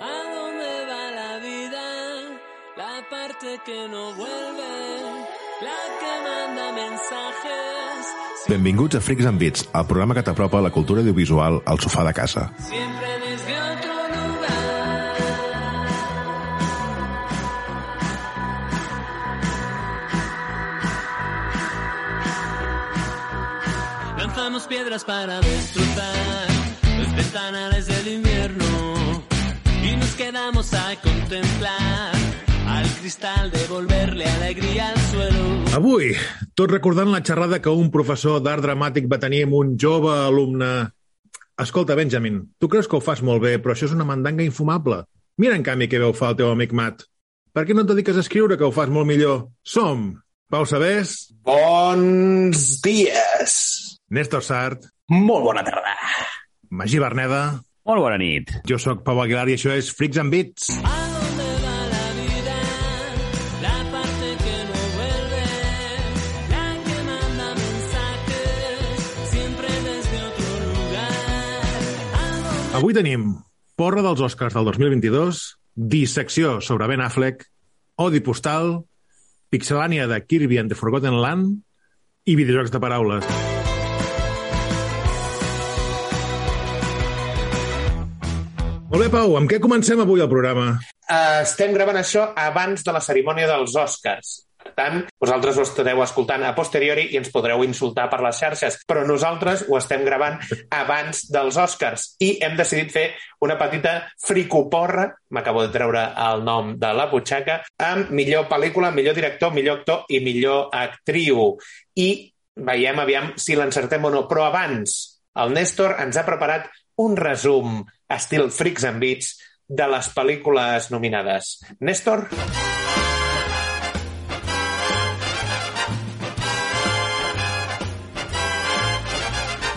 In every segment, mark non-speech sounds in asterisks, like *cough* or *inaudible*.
¿A dónde va la vida? La parte que no vuelve, la que manda mensajes. Benvinguts a Freaks and Beats, el programa que t'apropa la cultura audiovisual al sofà de casa. Siempre desde otro lugar. Lanzamos piedras para destrozar los ventanales del invierno quedamos a contemplar al cristal devolverle alegría al suelo. Avui, tot recordant la xerrada que un professor d'art dramàtic va tenir amb un jove alumne. Escolta, Benjamin, tu creus que ho fas molt bé, però això és una mandanga infumable. Mira, en canvi, què veu fa el teu amic Matt. Per què no et dediques a escriure, que ho fas molt millor? Som! Pau Sabés, Bons dies! Néstor Sart, Molt bona tarda. Magí Berneda, Molt bona nit. jo sóc Pau Aguilar i això és Freaks and Beats. ¿A dónde va la vida? La parte que no vuelve, la que manda mensajes, siempre desde otro lugar. ¿A dónde Avui tenim porra dels Oscars del 2022, dissecció sobre Ben Affleck, odi postal, pixelània de Kirby and the Forgotten Land i videojocs de paraules. Molt bé, Pau, amb què comencem avui el programa? Uh, estem gravant això abans de la cerimònia dels Oscars. Per tant, vosaltres ho estareu escoltant a posteriori i ens podreu insultar per les xarxes, però nosaltres ho estem gravant abans dels Oscars i hem decidit fer una petita fricoporra, m'acabo de treure el nom de la butxaca, amb millor pel·lícula, millor director, millor actor i millor actriu. I veiem aviam si l'encertem o no. Però abans, el Néstor ens ha preparat un resum estil Freaks and Beats de les pel·lícules nominades. Néstor?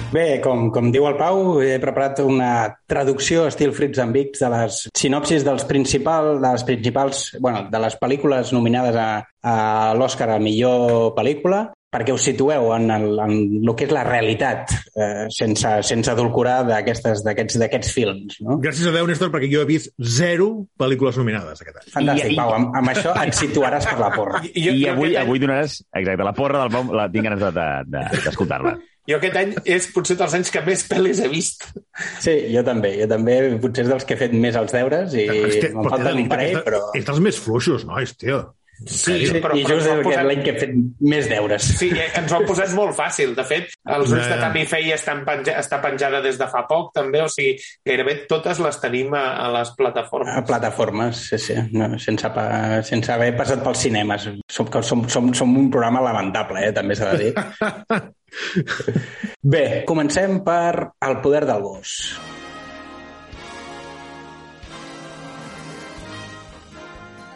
Bé, com, com diu el Pau, he preparat una traducció estil Fritz and Biggs de les sinopsis dels principal, de les principals, bueno, de les pel·lícules nominades a, a l'Oscar a millor pel·lícula, perquè us situeu en el, en el que és la realitat, eh, sense, sense adulcorar d'aquestes- d'aquests d'aquests films. No? Gràcies a Déu, Néstor, perquè jo he vist zero pel·lícules nominades aquest any. Fantàstic, I- i- Pau, amb, amb això et situaràs per la porra. I, jo, I avui, any- avui donaràs... Exacte, la porra del Pau la tinc ganes d'escoltar-la. De, d'escoltar-la. Jo aquest any és potser dels anys que més pel·lis he vist. Sí, jo també. Jo també potser és dels que he fet més els deures i me'n falten tens- un parell, però... Ets dels més fluixos, nois, tio. Sí, Sí, però, I però just posat... l'any que he fet més deures. Sí, eh, ens ho han posat molt fàcil. De fet, els ulls de Faye estan penja... està penjada des de fa poc, també. O sigui, gairebé totes les tenim a, a les plataformes. A plataformes, sí, sí, no, sense, pa, sense haver passat pels cinemes. Som, que som, som, som un programa lamentable, eh, també s'ha de dir. *laughs* Bé, comencem per El poder del gos.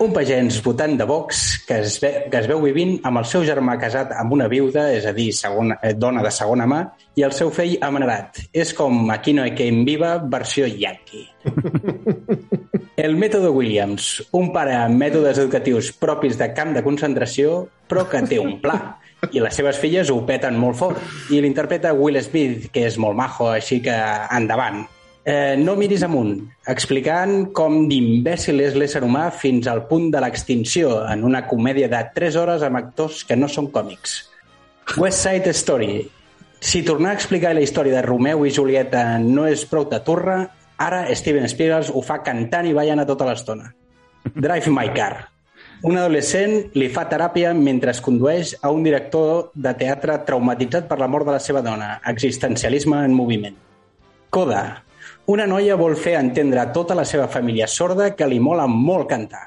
Un pagès votant de Vox que es, ve, que es veu vivint amb el seu germà casat amb una viuda, és a dir, segona, eh, dona de segona mà, i el seu fill amanerat. És com Aquí no hay quien viva, versió yankee. *laughs* El mètode Williams, un pare amb mètodes educatius propis de camp de concentració, però que té un pla. I les seves filles ho peten molt fort. I l'interpreta Will Smith, que és molt majo, així que endavant. Eh, no miris amunt, explicant com d'imbècil és l'ésser humà fins al punt de l'extinció en una comèdia de 3 hores amb actors que no són còmics. West Side Story. Si tornar a explicar la història de Romeu i Julieta no és prou de turra, ara Steven Spielberg ho fa cantant i ballant a tota l'estona. Drive My Car. Un adolescent li fa teràpia mentre es condueix a un director de teatre traumatitzat per la mort de la seva dona. Existencialisme en moviment. Coda. Una noia vol fer entendre a tota la seva família sorda que li mola molt cantar.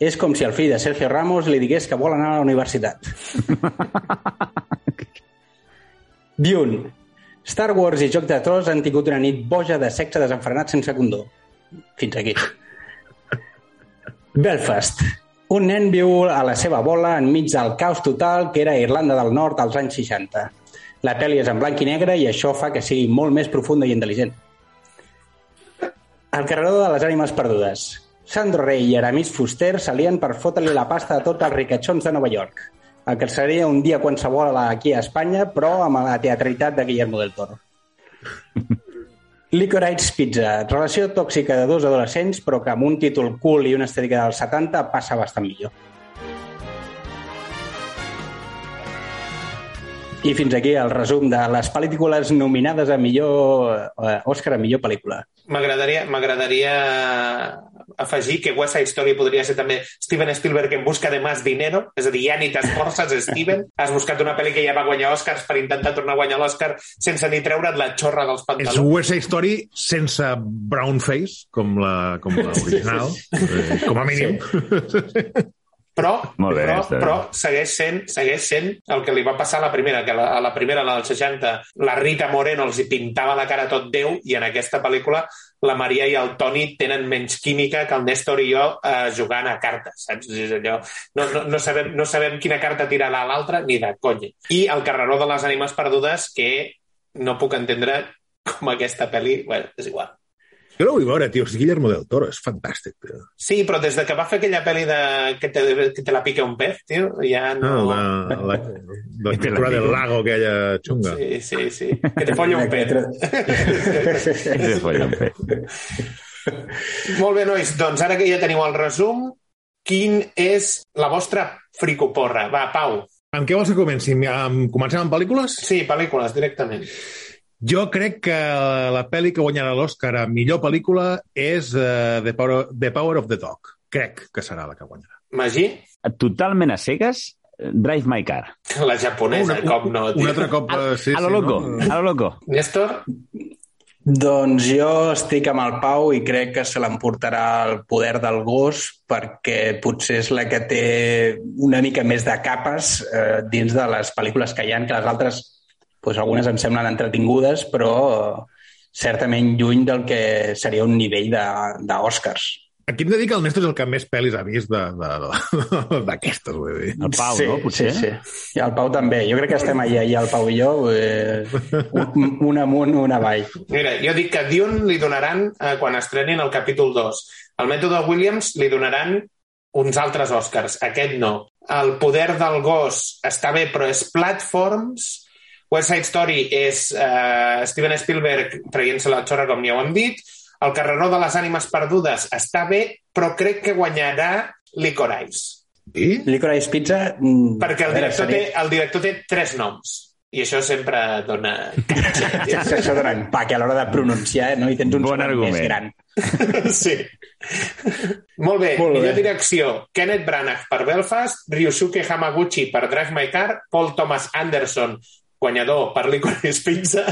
És com si el fill de Sergio Ramos li digués que vol anar a la universitat. *laughs* Dune. Star Wars i Joc de Tros han tingut una nit boja de sexe desenfrenat sense condó. Fins aquí. *laughs* Belfast. Un nen viu a la seva bola enmig del caos total que era Irlanda del Nord als anys 60. La pel·li és en blanc i negre i això fa que sigui molt més profunda i intel·ligent. El carregador de les ànimes perdudes. Sandro Rey i Aramis Fuster s'alien per fotre-li la pasta a tots els ricachons de Nova York. El que seria un dia qualsevol aquí a Espanya, però amb la teatralitat de Guillermo del Toro. Licorice Pizza, relació tòxica de dos adolescents, però que amb un títol cool i una estètica dels 70 passa bastant millor. I fins aquí el resum de les pel·lícules nominades a millor eh, Òscar a millor pel·lícula. M'agradaria m'agradaria afegir que West Side Story podria ser també Steven Spielberg en busca de más dinero, és a dir, ja ni t'esforces, Steven. Has buscat una pel·li que ja va guanyar Oscars per intentar tornar a guanyar l'Oscar sense ni treure't la xorra dels És pantalons. West Side Story sense brown face, com la com l'original, *laughs* eh, com a mínim. Però, Molt bé, però, però segueix, sent, segueix sent el que li va passar a la primera, que la, a la primera, la dels 60, la Rita Moreno els hi pintava la cara tot Déu i en aquesta pel·lícula la Maria i el Toni tenen menys química que el Néstor i jo eh, jugant a cartes, saps? És allò, no, no, no, sabem, no sabem quina carta tirarà l'altra ni de conya. I el carreró de les ànimes perdudes que no puc entendre com aquesta pel·li... Bueno, és igual. Jo la vull veure, tio. És Guillermo del Toro. És fantàstic, tio. Sí, però des de que va fer aquella pel·li de que te, que te la pique un pez, tio, ja no... No, la, la, la *laughs* pintura del lago, aquella xunga. Sí, sí, sí. Que te folla un pez. Sí, follen fer. Molt bé, nois. Doncs ara que ja teniu el resum, quin és la vostra fricoporra? Va, Pau. Amb què vols que comenci? Amb, comencem amb pel·lícules? Sí, pel·lícules, directament. Jo crec que la pel·li que guanyarà l'Oscar a millor pel·lícula és uh, the, Power, the Power of the Dog. Crec que serà la que guanyarà. Magí? Totalment a cegues, Drive My Car. La japonesa, Una- com no, tio. Un altre cop... eh, sí, a lo sí, loco, no? a lo loco. Néstor? Doncs jo estic amb el Pau i crec que se l'emportarà el poder del gos perquè potser és la que té una mica més de capes eh, dins de les pel·lícules que hi ha, que les altres, doncs algunes em semblen entretingudes, però eh, certament lluny del que seria un nivell de- d'Oscars. Aquí hem de dir que el Néstor és el que més pel·lis ha vist de- de- de- *laughs* d'aquestes, vull dir. El Pau, sí, no? Potser? Sí, sí. I el Pau també. Jo crec que estem allà, i el Pau i jo, eh, un, un amunt, un avall. Mira, jo dic que Dune li donaran, eh, quan estrenin el capítol 2. El mètode Williams li donaran uns altres Oscars. Aquest no. El poder del gos està bé, però és platforms. West Side Story és eh, Steven Spielberg traient-se la xorra, com ja ho hem dit. El carreró de les ànimes perdudes està bé, però crec que guanyarà Licorice. I? Licorice Pizza... mm, Perquè el director, té, el director té tres noms. I això sempre dona... *laughs* Això, això dona empaque a l'hora de pronunciar, no? I tens un Bon argument. més gran. *laughs* sí. Molt bé, Molt bé. millor direcció. Kenneth Branagh per Belfast, Ryusuke Hamaguchi per Drive My Car, Paul Thomas Anderson, guanyador per Licorice Pizza,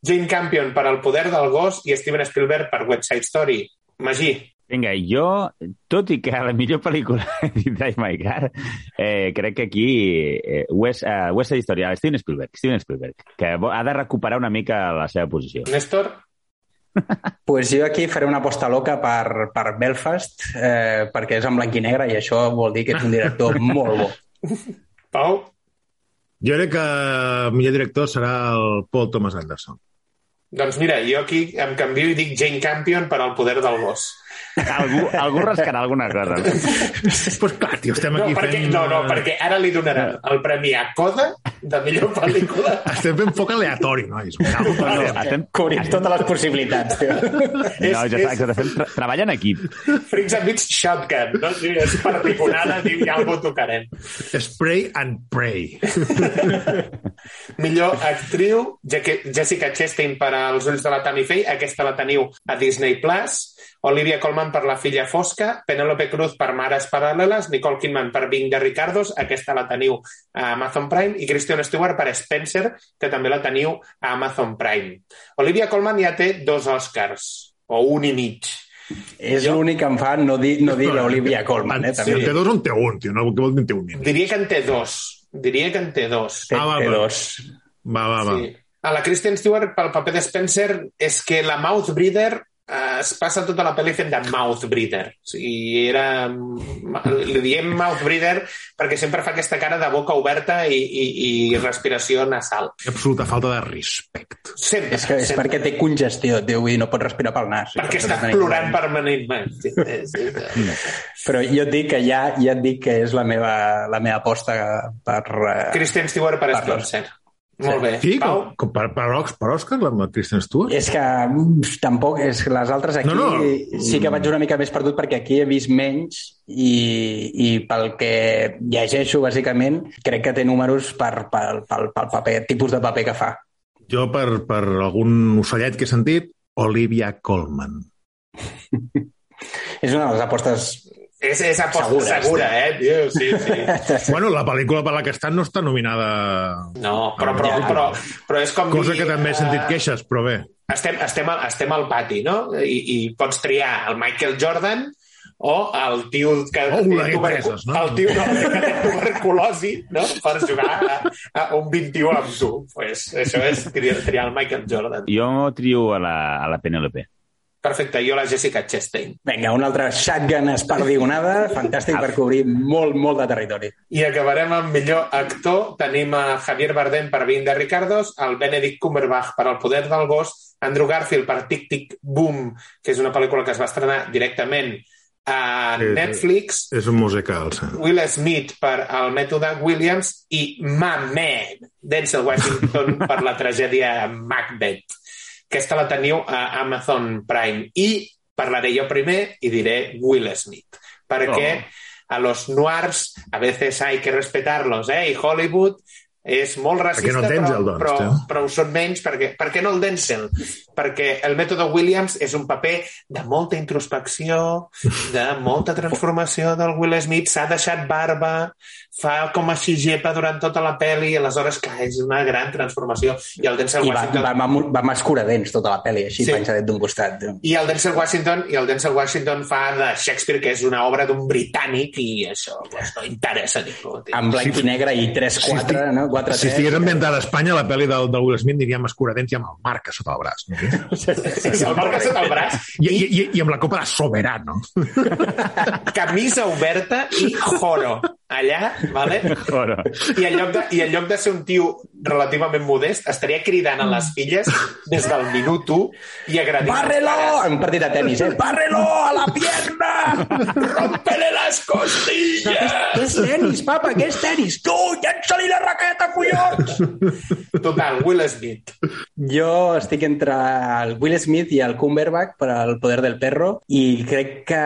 Jane Campion per El poder del gos i Steven Spielberg per West Side Story. Magí, Vinga, jo, tot i que la millor pel·lícula *laughs* he dit Drive My Car, eh, crec que aquí eh, West, uh, West Side Story, ah, Steven Spielberg, Steven Spielberg, que ha de recuperar una mica la seva posició. Néstor, *laughs* pues jo aquí faré una aposta loca per, per Belfast, eh, perquè és en blanc i negre i això vol dir que és un director molt bo. Pau, Jo crec que el millor director serà el Paul Thomas Anderson. doncs mira, jo aquí em canvio i dic Jane Campion per El poder del gos. Algú, algú rascarà alguna cosa. Doncs *laughs* pues clar, tio, estem No, aquí perquè, fent... no, no, perquè ara li donaran el premi a Coda de millor pel·lícula. *laughs* Estem fent foc aleatori, nois. No, No, estem, Cobrim totes les possibilitats. Tio. no, ja està, és- exacte, fem tra treball en equip. Freaks and Beats Shotgun, no? Sí, és per piconada, diu, ja algú tocarem. Spray and pray. *laughs* Millor actriu, Jessica Chastain per als ulls de la Tammy Faye, aquesta la teniu a Disney+, Plus. Olivia Colman per La filla fosca, Penélope Cruz per Mares paral·leles, Nicole Kidman per Bing de Ricardos, aquesta la teniu a Amazon Prime, i Kristen Stewart per Spencer, que també la teniu a Amazon Prime. Olivia Colman ja té dos Oscars, o un i mig. és l'únic que em fa no dir, no dir Olivia Colman, eh, Si també. en té dos, en té un, tio. No, què vol dir en té un? Diria que en té dos. Diria que en té dos. Ah, va, té va. dos. Va, va, va. Sí. A la Kristen Stewart pel paper de Spencer és que la Mouth Breather eh, es passa tota la pel·li fent de mouth breather. O sigui, era... Li diem mouth breather perquè sempre fa aquesta cara de boca oberta i, i, i respiració nasal. Absoluta falta de respecte. Sempre. És, que és sempre. perquè té congestió, vull dir, no pot respirar pel nas. Perquè Per està plorant problema. permanentment. Sí, sí, sí. *laughs* Però jo et dic que ja, ja et dic que és la meva, la meva aposta per... eh, Kristen Stewart per Parles. Spencer. Molt bé. Sí, Pau? com, com per, per, per Òscar, la Kristen Stewart? És que mm, tampoc, és que les altres aquí No, no. sí que vaig una mica més perdut perquè aquí he vist menys i, i pel que llegeixo, bàsicament, crec que té números per, pel, pel, pel paper, tipus de paper que fa. Jo, per, per algun ocellet que he sentit, Olivia Colman. *laughs* És una de les apostes... És, és aposta Segura, segura, eh, tio? Sí, sí. *laughs* Bueno, la pel·lícula per la que està no està nominada... No, però, però, però, però és com Cosa dir... que també he sentit eh, queixes, però bé. estem, estem, al, estem al pati, no? I, I pots triar el Michael Jordan o el tio que Oh, té no? el tio no, que té tuberculosi no? per jugar a, a un 21 amb tu. Pues això és triar, triar el Michael Jordan. Jo trio a la, a la Penélope. Perfecte, jo la Jessica Chastain. Vinga, una altra shotgun espardigonada, fantàstic per cobrir molt, molt de territori. I acabarem amb millor actor. Tenim a Javier Bardem per 20 de Ricardos, el Benedict Cumberbatch per El poder del gos, Andrew Garfield per Tic Tic Boom, que és una pel·lícula que es va estrenar directament a Sí, sí. Netflix, És un musical, sí. Will Smith per El mètode Williams i My Man, Denzel Washington per la tragèdia Macbeth. Aquesta la teniu a Amazon Prime. I parlaré jo primer i diré Will Smith, perquè a los noirs a veces hay que respetarlos, eh? I Hollywood és molt racista, no el Denzel, però, doncs, però, però ho són menys. Perquè, per què no el Denzel? Perquè el mètode Williams és un paper de molta introspecció, de molta transformació del Will Smith, s'ha deixat barba, fa com a xigepa durant tota la pel·li, i aleshores, clar, és una gran transformació. I el Denzel I va, Washington... va, va, va amb escuradents tota la pel·li, així Sí. sí. penjadet d'un costat. tio. I el Denzel Washington i el Denzel Washington fa de Shakespeare, que és una obra d'un britànic, i això pues, no interessa a ningú. tio. En blanc i negre i 3-4, no? 4 Si estigués ambientada a Espanya, la pel·li del, del Will Smith diria amb escuradents i amb el marc a sota el braç. No? És el marca sota el braç. I, i, i, I amb la copa de Soberano. camisa oberta i joro allà, vale? Joro. I en, lloc de, I en lloc de ser un tio relativament modest, estaria cridant a les filles des del minut 1 i agradint Bárrelo! pares. En un partit de tenis, eh? Bárrelo a la pierna! Rompele les costilles! Què és tenis, papa? Què és tenis? Tu, llença-li la raqueta, collons! Total, Will Smith. Jo estic entre el Will Smith i el Cumberbatch per al poder del perro i crec que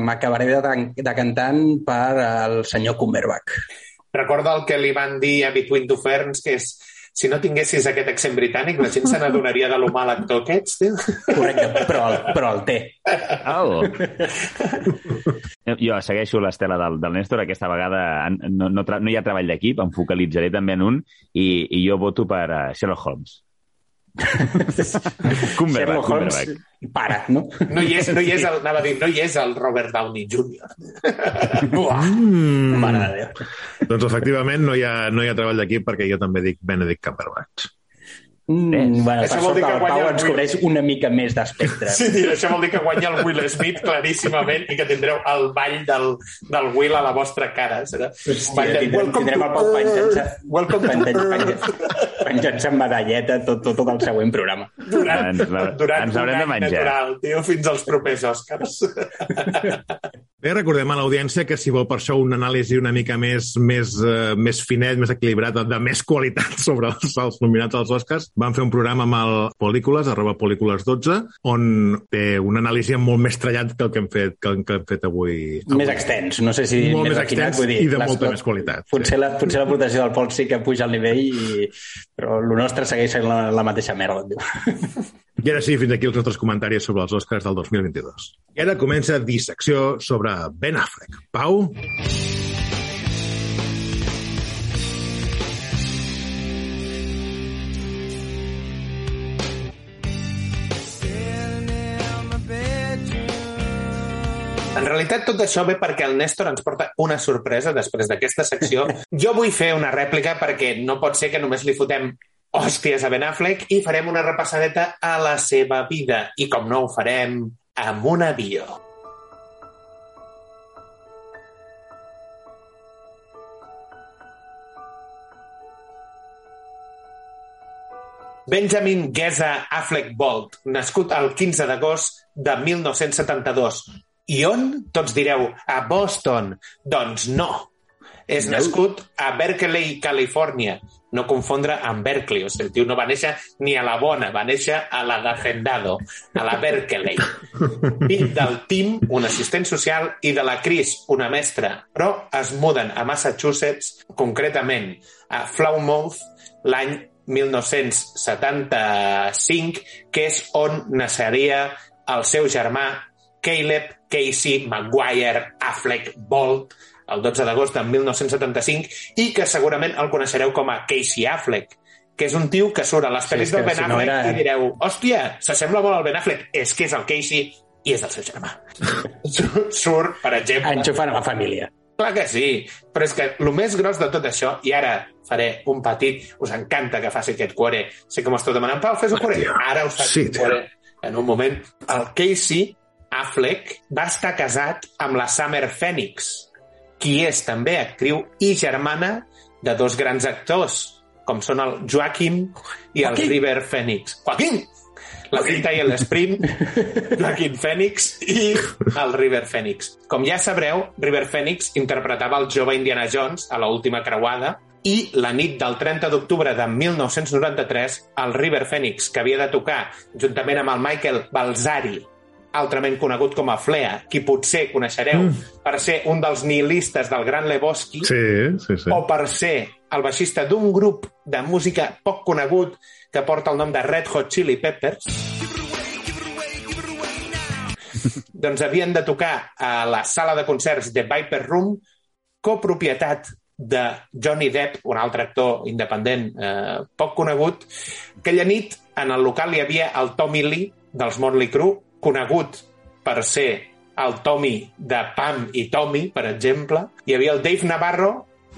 m'acabaré de, de cantant per el senyor Cumberbatch. Recorda el que li van dir a Between Two Ferns, que és si no tinguessis aquest accent britànic, la gent se n'adonaria de lo mal actor que ets, tio. Correcte, però el, però el té. Oh. Jo segueixo l'estela del, del Néstor. Aquesta vegada no, no, no hi ha treball d'equip, em focalitzaré també en un i, i jo voto per uh, Sherlock Holmes. *laughs* Cumberbatch, Sherlock Holmes Cumberbatch. para, no? No hi és, no hi és, el, anava a dir, no hi és el Robert Downey Jr. *laughs* Buah, Mm. mare de Déu. Doncs efectivament no hi ha, no hi ha treball d'equip perquè jo també dic Benedict Cumberbatch. Mm, bueno, Això per vol dir sort que el guanya Pau el ens Will. cobreix una mica més d'espectre. Sí, tio, això vol dir que guanya el Will Smith claríssimament i que tindreu el ball del, del Will a la vostra cara. Serà de, tindrem, "Welcome tindrem to el Pau penjant-se penjant- amb medalleta tot, tot, tot el següent programa. Durant, Ens la- durant ens un haurem de any menjar. natural, tio, fins als propers Oscars. Bé, recordem a l'audiència que si vol per això un anàlisi una mica més, més, uh, més finet, més equilibrat, de, de més qualitat sobre els, els nominats als Oscars, van fer un programa amb el Pel·lícules, arroba Pel·lícules12, on té un anàlisi molt més trellat que el que hem fet, que que hem fet avui. Més extens, no sé si Molt més refinat, extens vull dir, i de molta més qualitat. Potser la, potser l'aportació del Pol sí que puja el nivell, i... però el nostre segueix sent la, la mateixa merda. *laughs* I ara sí, fins aquí els nostres comentaris sobre els Oscars del 2022. I ara comença dissecció sobre Ben Affleck. Pau? En realitat, tot això ve perquè el Néstor ens porta una sorpresa després d'aquesta secció. *laughs* Jo vull fer una rèplica perquè no pot ser que només li fotem hòsties a Ben Affleck i farem una repassadeta a la seva vida. I com no ho farem amb un avió. Benjamin Geza Affleck Bolt, nascut el 15 d'agost de 1972. I on? Tots direu, a Boston. Doncs no. És No. nascut a Berkeley, Califòrnia. No confondre amb Berkeley. O sigui, el tio no va néixer ni a la bona, va néixer a la d'Hacendado, a la Berkeley. *laughs* Fill del Tim, un assistent social, i de la Chris, una mestra. Però es muden a Massachusetts, concretament a Plymouth, l'any 1975, que és on naixeria el seu germà Caleb Casey Maguire Affleck Bolt, el 12 d'agost de 1975, i que segurament el coneixereu com a Casey Affleck, que és un tio que surt a les pel·lis és del Ben si no Affleck era- i direu, hòstia, s'assembla molt al Ben Affleck. És que és el Casey i és el seu germà. *laughs* Surt, per exemple... Enxufant a la família. Clar que sí, però és que el més gros de tot això, i ara faré un petit... Us encanta que faci aquest cuore. Sé que m'ho esteu demanant, Pau, fes un cuore. Ara us faig Sí, un cuore. En un moment. El Casey Affleck va estar casat amb la Summer Phoenix, qui és també actriu i germana de dos grans actors, com són el Joaquim i el Joaquín. River Phoenix. Joaquín! La Cinta i l'Sprint, *laughs* Joaquin Phoenix i el River Phoenix. Com ja sabreu, River Phoenix interpretava el jove Indiana Jones a l'última creuada i la nit del 30 d'octubre de 1993, el River Phoenix, que havia de tocar juntament amb el Michael Balzari, altrament conegut com a Flea, qui potser coneixereu mm. per ser un dels nihilistes del Gran Lebowski, Sí, sí, sí. o per ser el baixista d'un grup de música poc conegut que porta el nom de Red Hot Chili Peppers, *laughs* doncs havien de tocar a la sala de concerts de Viper Room, copropietat de Johnny Depp, un altre actor independent eh, poc conegut. Aquella nit, en el local hi havia el Tommy Lee, dels Motley Crue, conegut per ser el Tommy de Pam i Tommy, per exemple. Hi havia el Dave Navarro,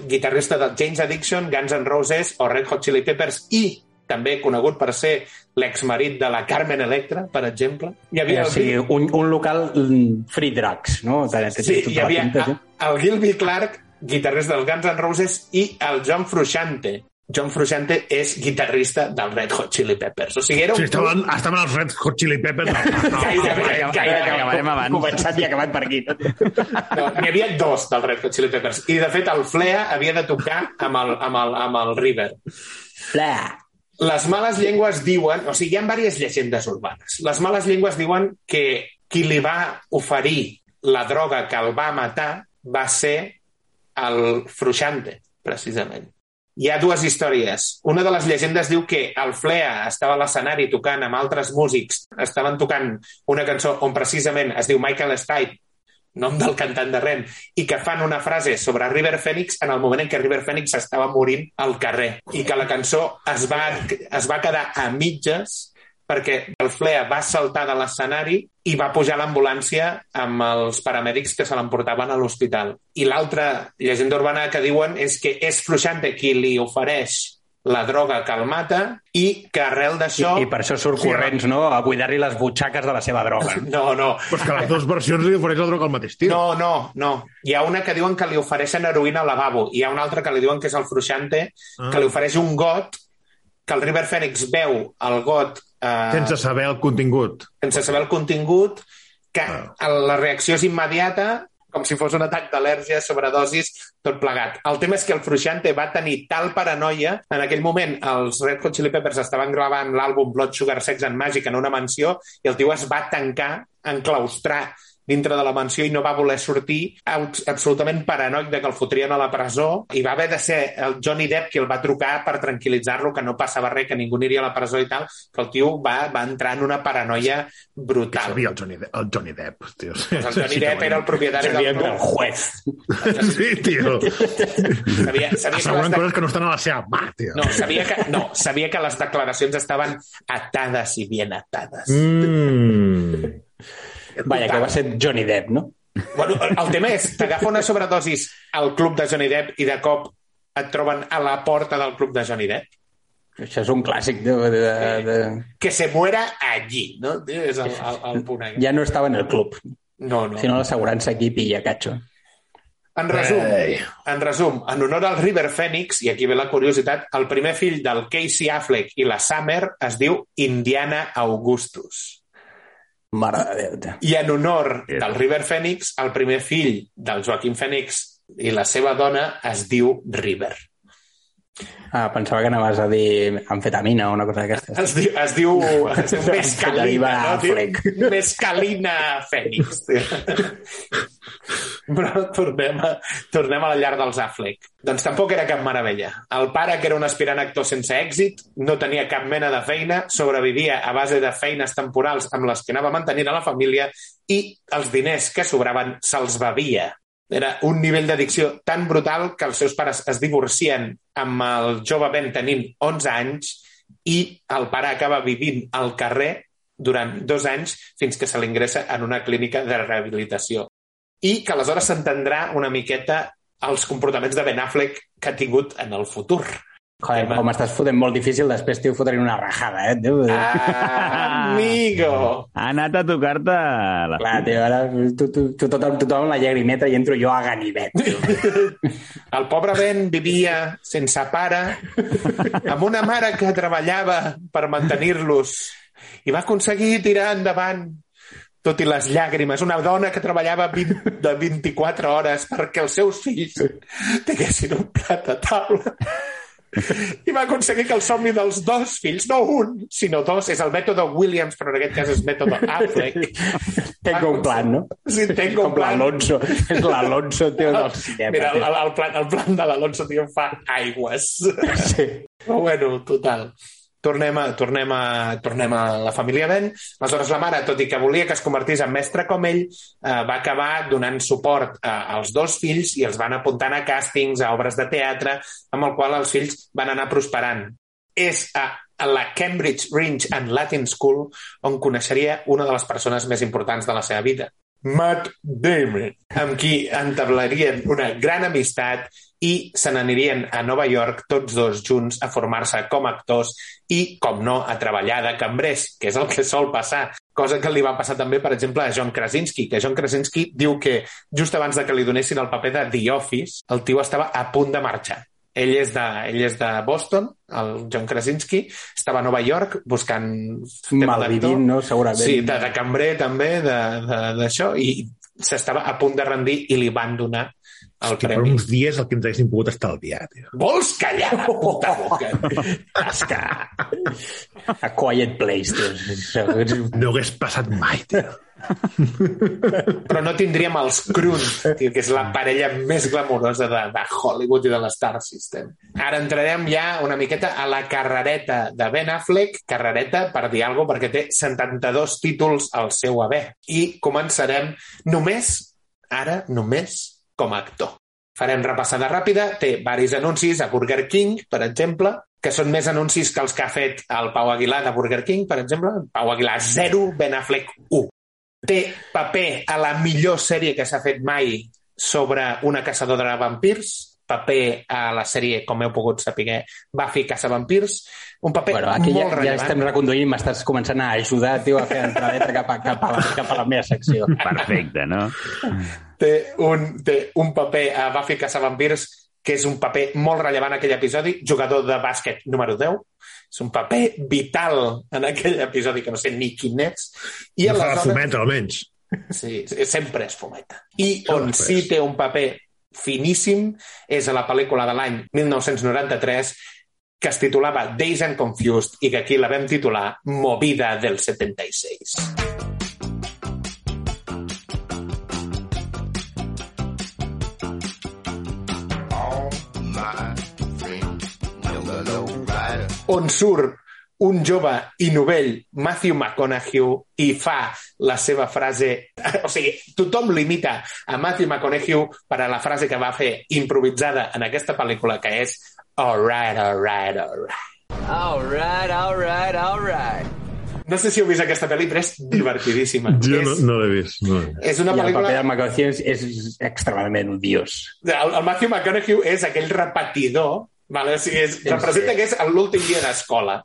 guitarrista del James Addiction, Guns N' Roses o Red Hot Chili Peppers i també conegut per ser l'exmarit de la Carmen Electra, per exemple. Hi havia el sigui, un, un local mm, free drugs, no? Sí, hi havia pinta, sí. el Gilby Clark, guitarrista dels Guns N' Roses, i el John Frusciante. John Frusciante és guitarrista del Red Hot Chili Peppers. O sigui, era un... Sí, estaven, estaven els Red Hot Chili Peppers. No, no, Gairebé, Acabarem- gairebé. acabarem abans. Començat i acabat per aquí. No, N'hi havia dos del Red Hot Chili Peppers. I, de fet, el Flea havia de tocar amb el, amb el, amb el River. Bla. Les males llengües diuen... O sigui, hi ha diverses llegendes urbanes. Les males llengües diuen que qui li va oferir la droga que el va matar va ser el Frusciante, precisament. Hi ha dues històries. Una de les llegendes diu que el Flea estava a l'escenari tocant amb altres músics. Estaven tocant una cançó on precisament es diu Michael Stipe, nom del cantant de Rem, i que fan una frase sobre River Phoenix en el moment en què River Phoenix estava morint al carrer i que la cançó es va, es va quedar a mitges perquè el Flea va saltar de l'escenari i va pujar l'ambulància amb els paramèdics que se l'emportaven a l'hospital. I l'altra llegenda urbana que diuen és que és Fluixante qui li ofereix la droga que el mata i que arrel d'això... I, I per això surt corrents, no?, a buidar-li les butxaques de la seva droga. *laughs* No, no. Però és que les dues versions li ofereix la droga al mateix tio. No, no, no. Hi ha una que diuen que li ofereixen heroïna al lavabo. Hi ha una altra que li diuen que és el Fruxante, Ah. que li ofereix un got, que el River Phoenix veu el got eh, Sense saber el contingut. sense saber el contingut, que Ah. la reacció és immediata, com si fos un atac d'al·lèrgia, sobredosis, tot plegat. El tema és que el Frusciante va tenir tal paranoia, en aquell moment els Red Hot Chili Peppers estaven gravant l'àlbum Blood Sugar Sex and Magic en una mansió i el tio es va tancar, enclaustrar dintre de la mansió i no va voler sortir, abs- absolutament paranoic de que el fotrien a la presó i va haver de ser el Johnny Depp qui el va trucar per tranquil·litzar-lo, que no passava res, que ningú aniria a la presó i tal, però el tio va, va entrar en una paranoia Que brutal. sabia el Johnny, De el Johnny Depp, tio. Pues el Johnny Depp era el propietari Seria del el juez. Sí, tio. Sabia, sabia, que Asseguren les de... coses que no estan a la seva mà, tio. no, sabia, que, no, sabia que les declaracions estaven atades i bien atades. Mm. Vaja, que va ser Johnny Depp, no? Bueno, el tema és, t'agafa una sobredosis al club de Johnny Depp i de cop et troben a la porta del club de Johnny Depp. Això és un clàssic de... de, de... Que se muera allí, no? És el, el, el punt aquest. Ja no estava en el club. No, no. Si no, l'assegurança aquí pilla catxo. En resum, Ei. en resum, en honor al River Phoenix, i aquí ve la curiositat, el primer fill del Casey Affleck i la Summer es diu Indiana Augustus. Mare de Déu. I en honor del River Phoenix, el primer fill del Joaquim Phoenix i la seva dona es diu River. Ah, pensava que anaves a dir amfetamina o una cosa d'aquestes. Es diu, es diu, es diu *laughs* Mescalina, no? Affleck. Mescalina Fènix. Però tornem a, tornem a la llar dels Affleck. Doncs tampoc era cap meravella. El pare, que era un aspirant actor sense èxit, no tenia cap mena de feina, sobrevivia a base de feines temporals amb les que anava mantenint a la família i els diners que sobraven se'ls bevia. Era un nivell d'addicció tan brutal que els seus pares es divorcien amb el jove Ben tenint 11 anys i el pare acaba vivint al carrer durant dos anys fins que se l'ingressa en una clínica de rehabilitació. I que aleshores s'entendrà una miqueta els comportaments de Ben Affleck que ha tingut en el futur. Joder, com m'estàs fotent molt difícil, després t'ho fotré una rajada, eh? Déu, Ah, amigo! Ha anat a tocar-te la... Clar, tio, ara tu, tu, tu, tothom, tothom la llagrimeta i entro jo a ganivet. Tio. *laughs* El pobre Ben vivia sense pare, amb una mare que treballava per mantenir-los i va aconseguir tirar endavant tot i les llàgrimes, una dona que treballava 20, de 24 hores perquè els seus fills tinguessin un plat a taula. I va aconseguir que el somni dels dos fills, no un, sinó dos, és el mètode Williams, però en aquest cas és mètode Affleck. Tengo un plan, no? Sí, tengo un plan. l'Alonso. És l'Alonso, tio, del cinema. Mira, el, el, plan, el plan de l'Alonso, tio, fa aigües. Sí. Però bueno, total. Tornem a, tornem, a, tornem a la família Ben. Aleshores, la mare, tot i que volia que es convertís en mestre com ell, eh, va acabar donant suport a, als dos fills i els van apuntant a càstings, a obres de teatre, amb el qual els fills van anar prosperant. És a, a la Cambridge Range and Latin School on coneixeria una de les persones més importants de la seva vida, Matt Damon, amb qui entablarien una gran amistat i se n'anirien a Nova York tots dos junts a formar-se com a actors i, com no, a treballar de cambrers, que és el que sol passar. Cosa que li va passar també, per exemple, a John Krasinski, que John Krasinski diu que just abans de que li donessin el paper de The Office, el tio estava a punt de marxar. Ell és de, ell és de Boston, el John Krasinski, estava a Nova York buscant. Malvivint, no? Segurament. Sí, de, de cambrer també, de- de- d'això, i s'estava a punt de rendir i li van donar el Que per premi. uns dies el que ens haguéssim pogut estalviar, tio. Vols callar la puta boca? Que... A quiet place, tio. No hagués passat mai, tio. Però no tindríem els tio, que és la parella més glamurosa de, de Hollywood i de l'Star System. Ara entrarem ja una miqueta a la carrereta de Ben Affleck, carrereta per dir alguna cosa, perquè té 72 títols al seu haver. I començarem només, ara només, com a actor. Farem repassada ràpida. Té varis anuncis a Burger King, per exemple, que són més anuncis que els que ha fet el Pau Aguilar de Burger King, per exemple. Pau Aguilar 0, Ben Affleck 1. Té paper a la millor sèrie que s'ha fet mai sobre una caçadora de vampirs, paper a la sèrie, com heu pogut saber, Buffy caça vampirs, un paper Bueno, aquí ja, molt ja rellevant. estem reconduint, m'estàs començant a ajudar, tio, a fer entradeta cap a, cap, a la, cap a la meva secció. Perfecte, no? té un, té un paper a Buffy Caçavampirs que és un paper molt rellevant en aquell episodi, jugador de bàsquet número 10. És un paper vital en aquell episodi, que no sé ni quin és. I No fa la aleshores... fometa, almenys. Sí, sempre és fometa. I on sí té un paper finíssim és a la pel·lícula de l'any 1993 que es titulava Days and Confused i que aquí la vam titular Movida del 76. on surt un jove i novell, Matthew McConaughey, i fa la seva frase... *laughs* O sigui, tothom limita a Matthew McConaughey per a la frase que va fer improvisada en aquesta pel·lícula, que és all right, all right, all right. All right, all right, all right. No sé si heu vist aquesta pel·li, però és divertidíssima. Jo no, és, no l'he vist. No. l'he vist. és una I el pel·lícula... paper de McCarthy és, és extremadament odiós. El, el Matthew McConaughey és aquell repetidor Vale? O sigui, és, representa que és l'últim dia d'escola,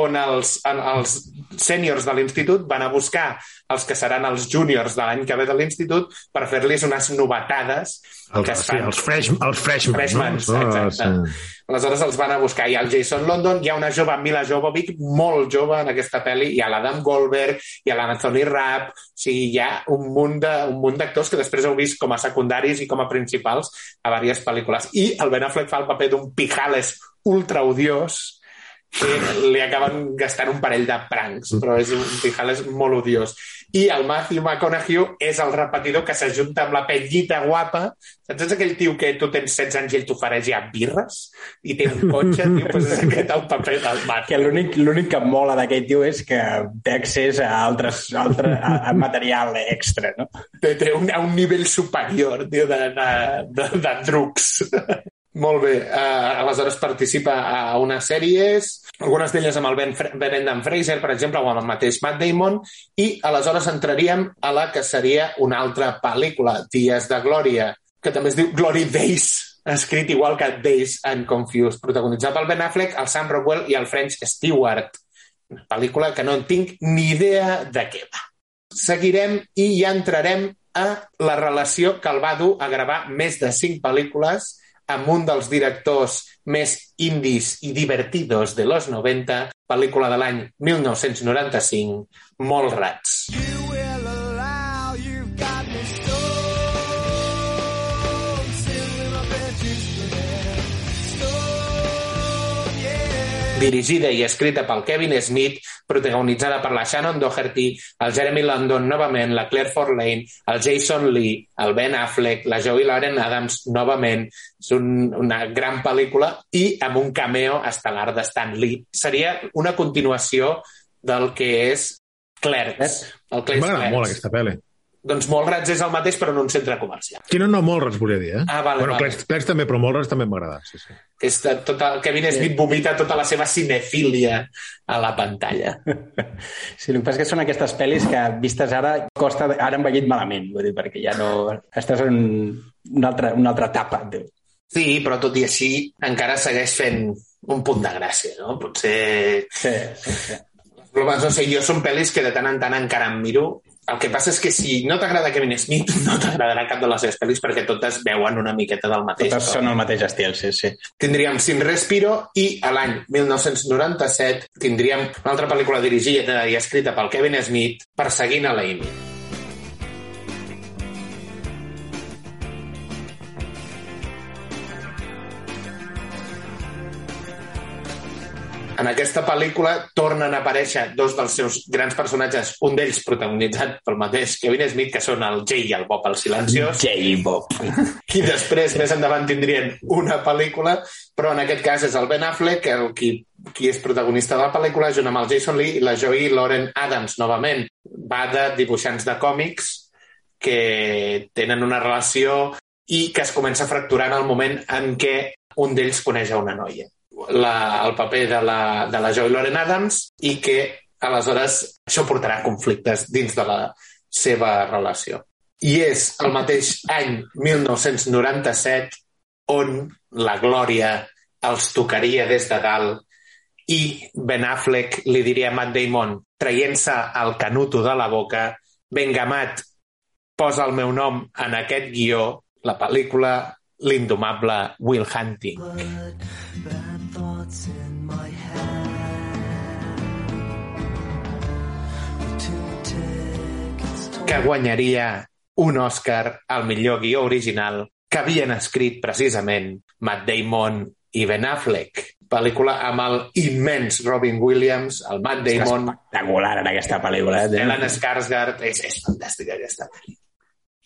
on els, els sèniors de l'institut van a buscar els que seran els júniors de l'any que ve de l'institut per fer-los unes novetades El, que es sí, fan. els, fresh, els freshmen, Freshmans, no? exacte. sí. Aleshores els van a buscar. Hi ha el Jason London, hi ha una jove, Mila Jovovich, molt jove en aquesta pel·li, hi ha l'Adam Goldberg, hi ha l'Anthony Rapp, o sigui, hi ha un munt de- un munt d'actors que després heu vist com a secundaris i com a principals a diverses pel·lícules. I el Ben Affleck fa el paper d'un pijales ultra odiós que li acaben gastant un parell de pranks, però és un pijales molt odiós. I el Matthew McConaughey és el repetidor que s'ajunta amb la pellita guapa. Saps És aquell tio que tu tens 16 anys i ell t'ofereix ja birres i té un cotxe, tio, doncs és aquest el paper del Que Matthew. l'únic l'únic que em mola d'aquest tio és que té accés a altres, altre, a, a material extra, no? Té, té un, a un nivell superior, tio, de, de, de, de drugs. Molt bé. Uh, aleshores participa a unes sèries, algunes d'elles amb el Ben Fre- Brendan Fraser, per exemple, o amb el mateix Matt Damon, i aleshores entraríem a la que seria una altra pel·lícula, Dies de Glòria, que també es diu Glory Days, escrit igual que Days and Confused, protagonitzat pel Ben Affleck, el Sam Rockwell i el French Stewart. Una pel·lícula que no en tinc ni idea de què va. Seguirem i ja entrarem a la relació que el va dur a gravar més de cinc pel·lícules amb un dels directors més indis i divertidos de los 90, pel·lícula de l'any 1995, Molrats. You yeah. dirigida i escrita pel Kevin Smith, protagonitzada per la Shannon Doherty, el Jeremy London novament, la Claire Forlane, el Jason Lee, el Ben Affleck, la Joey Lauren Adams novament. És un, una gran pel·lícula i amb un cameo estel·lar de Stan Lee. Seria una continuació del que és Clerks. El Clerks M'agrada molt aquesta pel·li. Doncs Molrats és el mateix, però en un centre comercial. Sí, no, res volia dir, eh? Ah, vale, bueno, vale. Clerks, Clerks també, però molt res també m'agrada, sí, sí. És de tota, el Kevin Smith vomita tota la seva cinefília a la pantalla. *laughs* Sí, el que passa és que són aquestes pel·lis que, vistes ara, costa... Ara han vellit malament, vull dir, perquè ja no... Estàs en una altra, una altra etapa. Sí, però tot i així encara segueix fent un punt de gràcia, no? Potser... Sí, sí, sí. Però, no sé, jo són pel·lis que de tant en tant encara em miro. El que passa és que si no t'agrada Kevin Smith, *laughs* no t'agradarà cap de les seves pel·lis perquè totes veuen una miqueta del mateix. Totes to. són el mateix estil, sí, sí. Tindríem Sin Respiro i a l'any 1997 tindríem una altra pel·lícula dirigida i escrita pel Kevin Smith, Perseguint a la Amy. En aquesta pel·lícula tornen a aparèixer dos dels seus grans personatges, un d'ells protagonitzat pel mateix Kevin Smith, que són el Jay i el Bob el Silenciós, J-Bob. *laughs* i després, més endavant, tindrien una pel·lícula, però en aquest cas és el Ben Affleck, el qui, qui és protagonista de la pel·lícula, junt amb el Jason Lee i la Joey Lauren Adams, novament. Va de dibuixants de còmics que tenen una relació i que es comença a fracturar en el moment en què un d'ells coneix a una noia. La, el paper de la, de la Joey Lauren Adams i que aleshores això portarà conflictes dins de la seva relació. I és el mateix any 1997 on la glòria els tocaria des de dalt i Ben Affleck li diria a Matt Damon, traient-se el canuto de la boca, venga, Matt, posa el meu nom en aquest guió, la pel·lícula L'indomable Will Hunting. Bad thoughts in my to que guanyaria un Oscar al millor guió original que havien escrit precisament Matt Damon i Ben Affleck. Pel·lícula amb el immens Robin Williams, el Matt Damon, Espectacular en aquesta pel·lícula. Eh? Ellen Skarsgård... És, és fantàstica aquesta pel·li.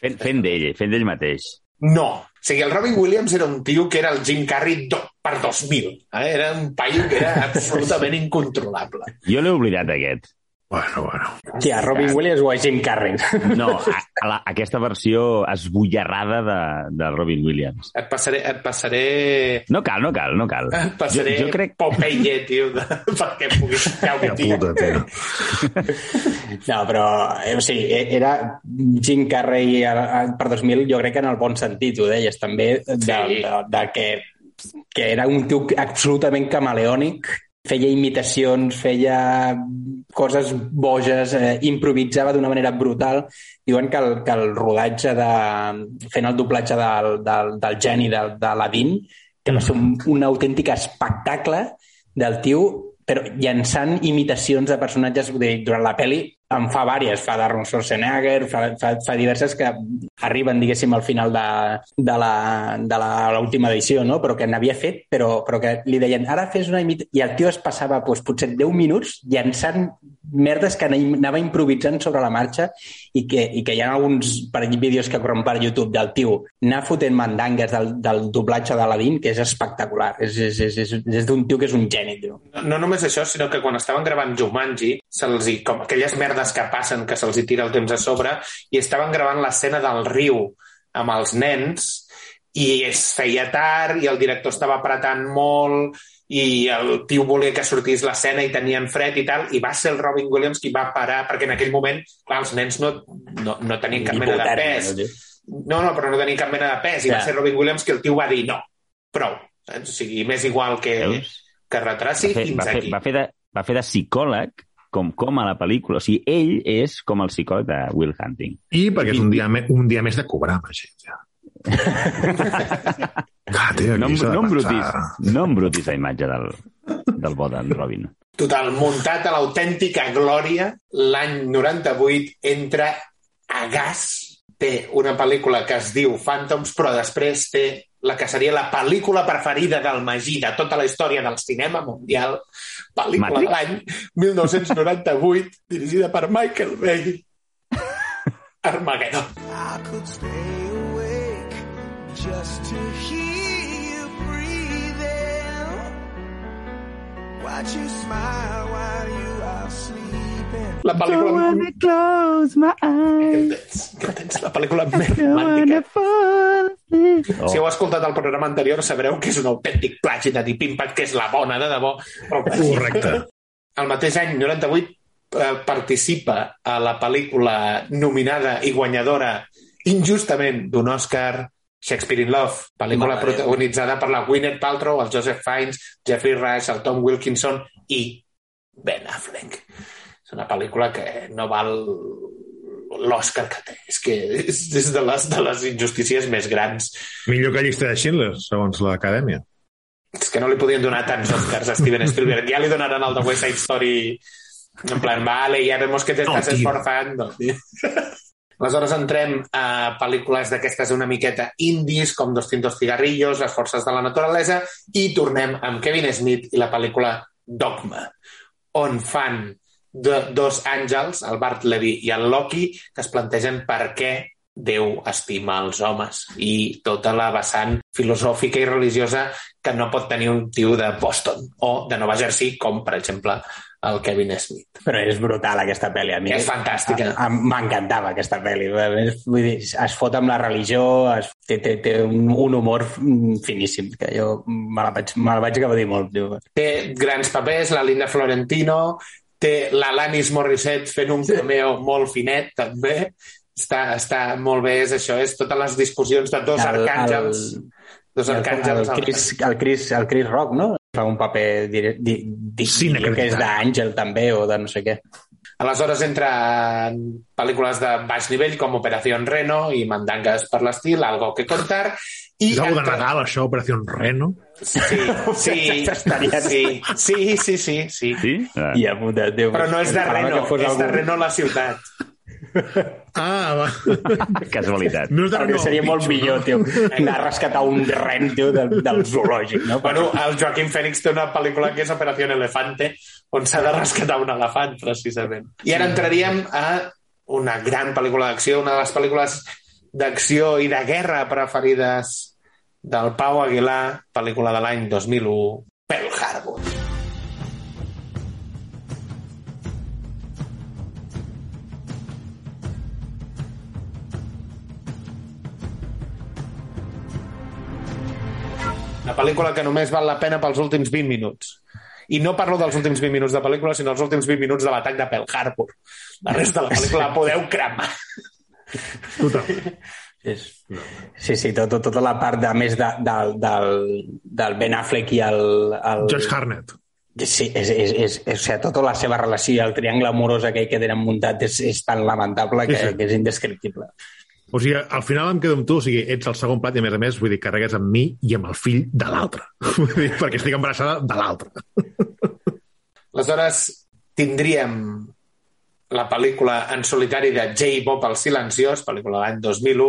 Fent, fent d'ell, fent d'ell mateix. No. O sigui, el Robin Williams era un tio que era el Jim Carrey do, per 2000. Eh? Era un paio que era absolutament incontrolable. Jo l'he oblidat, aquest. Bueno, bueno. Tia, Robin Williams o a Jim Carrey? *laughs* No, a, a la, aquesta versió esbojarrada de, de Robin Williams. Et passaré... Et passaré... No cal, no cal, no cal. *laughs* Et passaré Jo, jo crec... Popeye, tio, de, *laughs* perquè puguis Que gaudir. puta, tio. No, però, eh, o sigui, eh, era Jim Carrey a- per 2000, jo crec que en el bon sentit, ho deies també, de, Sí. de, de que que era un tio absolutament camaleònic, feia imitacions, feia coses boges, eh, improvisava d'una manera brutal. Diuen que el, que el rodatge de... fent el doblatge del, del, del geni de, de l'Adin, que va ser un, un autèntic espectacle del tio però llançant imitacions de personatges durant la pel·li en fa vàries, fa d'Arnold Schwarzenegger, fa, fa, fa diverses que arriben, diguéssim, al final de, de l'última edició, no? però que n'havia fet, però, però que li deien, ara fes una imitació... I el tio es passava doncs, potser 10 minuts llançant merdes que anava improvisant sobre la marxa i que, i que hi ha alguns per vídeos que corren per YouTube del tio anar fotent mandangues del, del doblatge de l'Aladin, que és espectacular. És, és, és, és, és d'un tio que és un geni, tio. No, no només això, sinó que quan estaven gravant Jumanji, se'ls com aquelles merdes que passen, que se'ls tira el temps a sobre, i estaven gravant l'escena del riu amb els nens, i es feia tard, i el director estava apretant molt, i el tio volia que sortís l'escena i tenien fred i tal, i va ser el Robin Williams qui va parar, perquè en aquell moment, clar, els nens no, no, no tenien cap mena de pes. No, no, però no tenien cap mena de pes, i ja. va ser Robin Williams que el tio va dir no, prou. O sigui, m'és igual que, que retraci va fer, fins va fer, aquí. Va fer, de, va fer de psicòleg com, com a la pel·lícula. O sigui, ell és com el psicòleg de Will Hunting. I perquè és un dia, un dia més de cobrar, Magí. Ah, tio, No, no embrutis, no embrutis la imatge del, del bo d'en Robin. Total, muntat a l'autèntica glòria, l'any 98 entra a gas, té una pel·lícula que es diu Phantoms, però després té la que seria la pel·lícula preferida del Magí de tota la història del cinema mundial, pel·lícula de l'any 1998, dirigida per Michael Bay. *laughs* Armageddon. I could stay just to hear you breathing. Watch you smile while you are sleeping. La pel·lícula... close my en tens? La pel·lícula més romàntica. Oh. Si heu escoltat el programa anterior sabreu que és un autèntic plagi de Deep Impact, que és la bona de debò. Correcte. *laughs* El mateix any, 98, eh, participa a la pel·lícula nominada i guanyadora injustament d'un Oscar, Shakespeare in Love, pel·lícula Mare protagonitzada per la Gwyneth Paltrow, el Joseph Fiennes, Jeffrey Rush, el Tom Wilkinson i Ben Affleck. És una pel·lícula que no val l'Oscar que té. És que és, és de, les, de les injustícies més grans. Millor que llista de Schindler, segons l'acadèmia. És que no li podien donar tants Oscars a Steven Spielberg. Ja li donaran el de West Side Story en plan, vale, ya vemos que te No, estás tio. esforzando. *laughs* Aleshores entrem a pel·lícules d'aquestes una miqueta indies, com 200 cigarrillos, Les forces de la naturalesa, i tornem amb Kevin Smith i la pel·lícula Dogma, on fan de, dos àngels, el Bart Levy i el Loki, que es plantegen per què Déu estima els homes i tota la vessant filosòfica i religiosa que no pot tenir un tio de Boston o de Nova Jersey, com, per exemple, el Kevin Smith. Però és brutal, aquesta pel·li. A mi És fantàstica. a- a- M'encantava, aquesta pel·li. És- Vull dir, es fot amb la religió, es, té, té, té un, un humor finíssim, que jo me la vaig, me la vaig gaudir molt. Tio. Té grans papers, la Linda Florentino, té l'Alanis Morissette fent un cameo molt finet, també. Està, està molt bé, és això, és totes les discussions de dos El- arcàngels. Dos El, arcàngels. el, Chris, el, Chris, el Chris Rock, no? Fa un paper dire, di, di, Sí, di, que és d'àngel també, o de no sé què. Aleshores entra en pel·lícules de baix nivell com Operació Reno i Mandangas per l'estil, Algo que contar, i És algo de Nadal, això, Operació Reno. Sí, sí, *laughs* sí, sí, sí, sí, sí. Sí? Ah. I a puta, Déu. Però no és de Reno, és de Reno la ciutat. Ah, va. *laughs* Casualitat. No és de seria molt bitxo, millor, tio, anar a rescatar un ren, tio, del, del zoològic, no? Bueno, el Joaquim Fènix té una pel·lícula que és Operació Elefante, on s'ha de rescatar un elefant, precisament. I ara entraríem a una gran pel·lícula d'acció, una de les pel·lícules d'acció i de guerra preferides del Pau Aguilar, pel·lícula de l'any 2001, Pearl Harbor. Una pel·lícula que només val la pena pels últims 20 minuts. I no parlo dels últims 20 minuts de pel·lícula, sinó els últims 20 minuts de l'atac de Pearl Harbor. La resta de la pel·lícula la podeu cremar. Total. És... Sí, sí, tot, tot, tota la part, de, a més de, del, del, del Ben Affleck i el... el... Josh Harnett. Sí, és, és, és, és, o sigui, tota la seva relació, el triangle amorós aquell que tenen muntat és, és tan lamentable que, Sí, sí. que és indescriptible. O sigui, al final em quedo amb tu, o sigui, ets el segon plat i, a més a més, vull dir, carregues amb mi i amb el fill de l'altre. *laughs* Vull dir, perquè estic embarassada de l'altre. *laughs* Aleshores, tindríem la pel·lícula en solitari de J. Bob el Silenciós, pel·lícula de l'any 2001.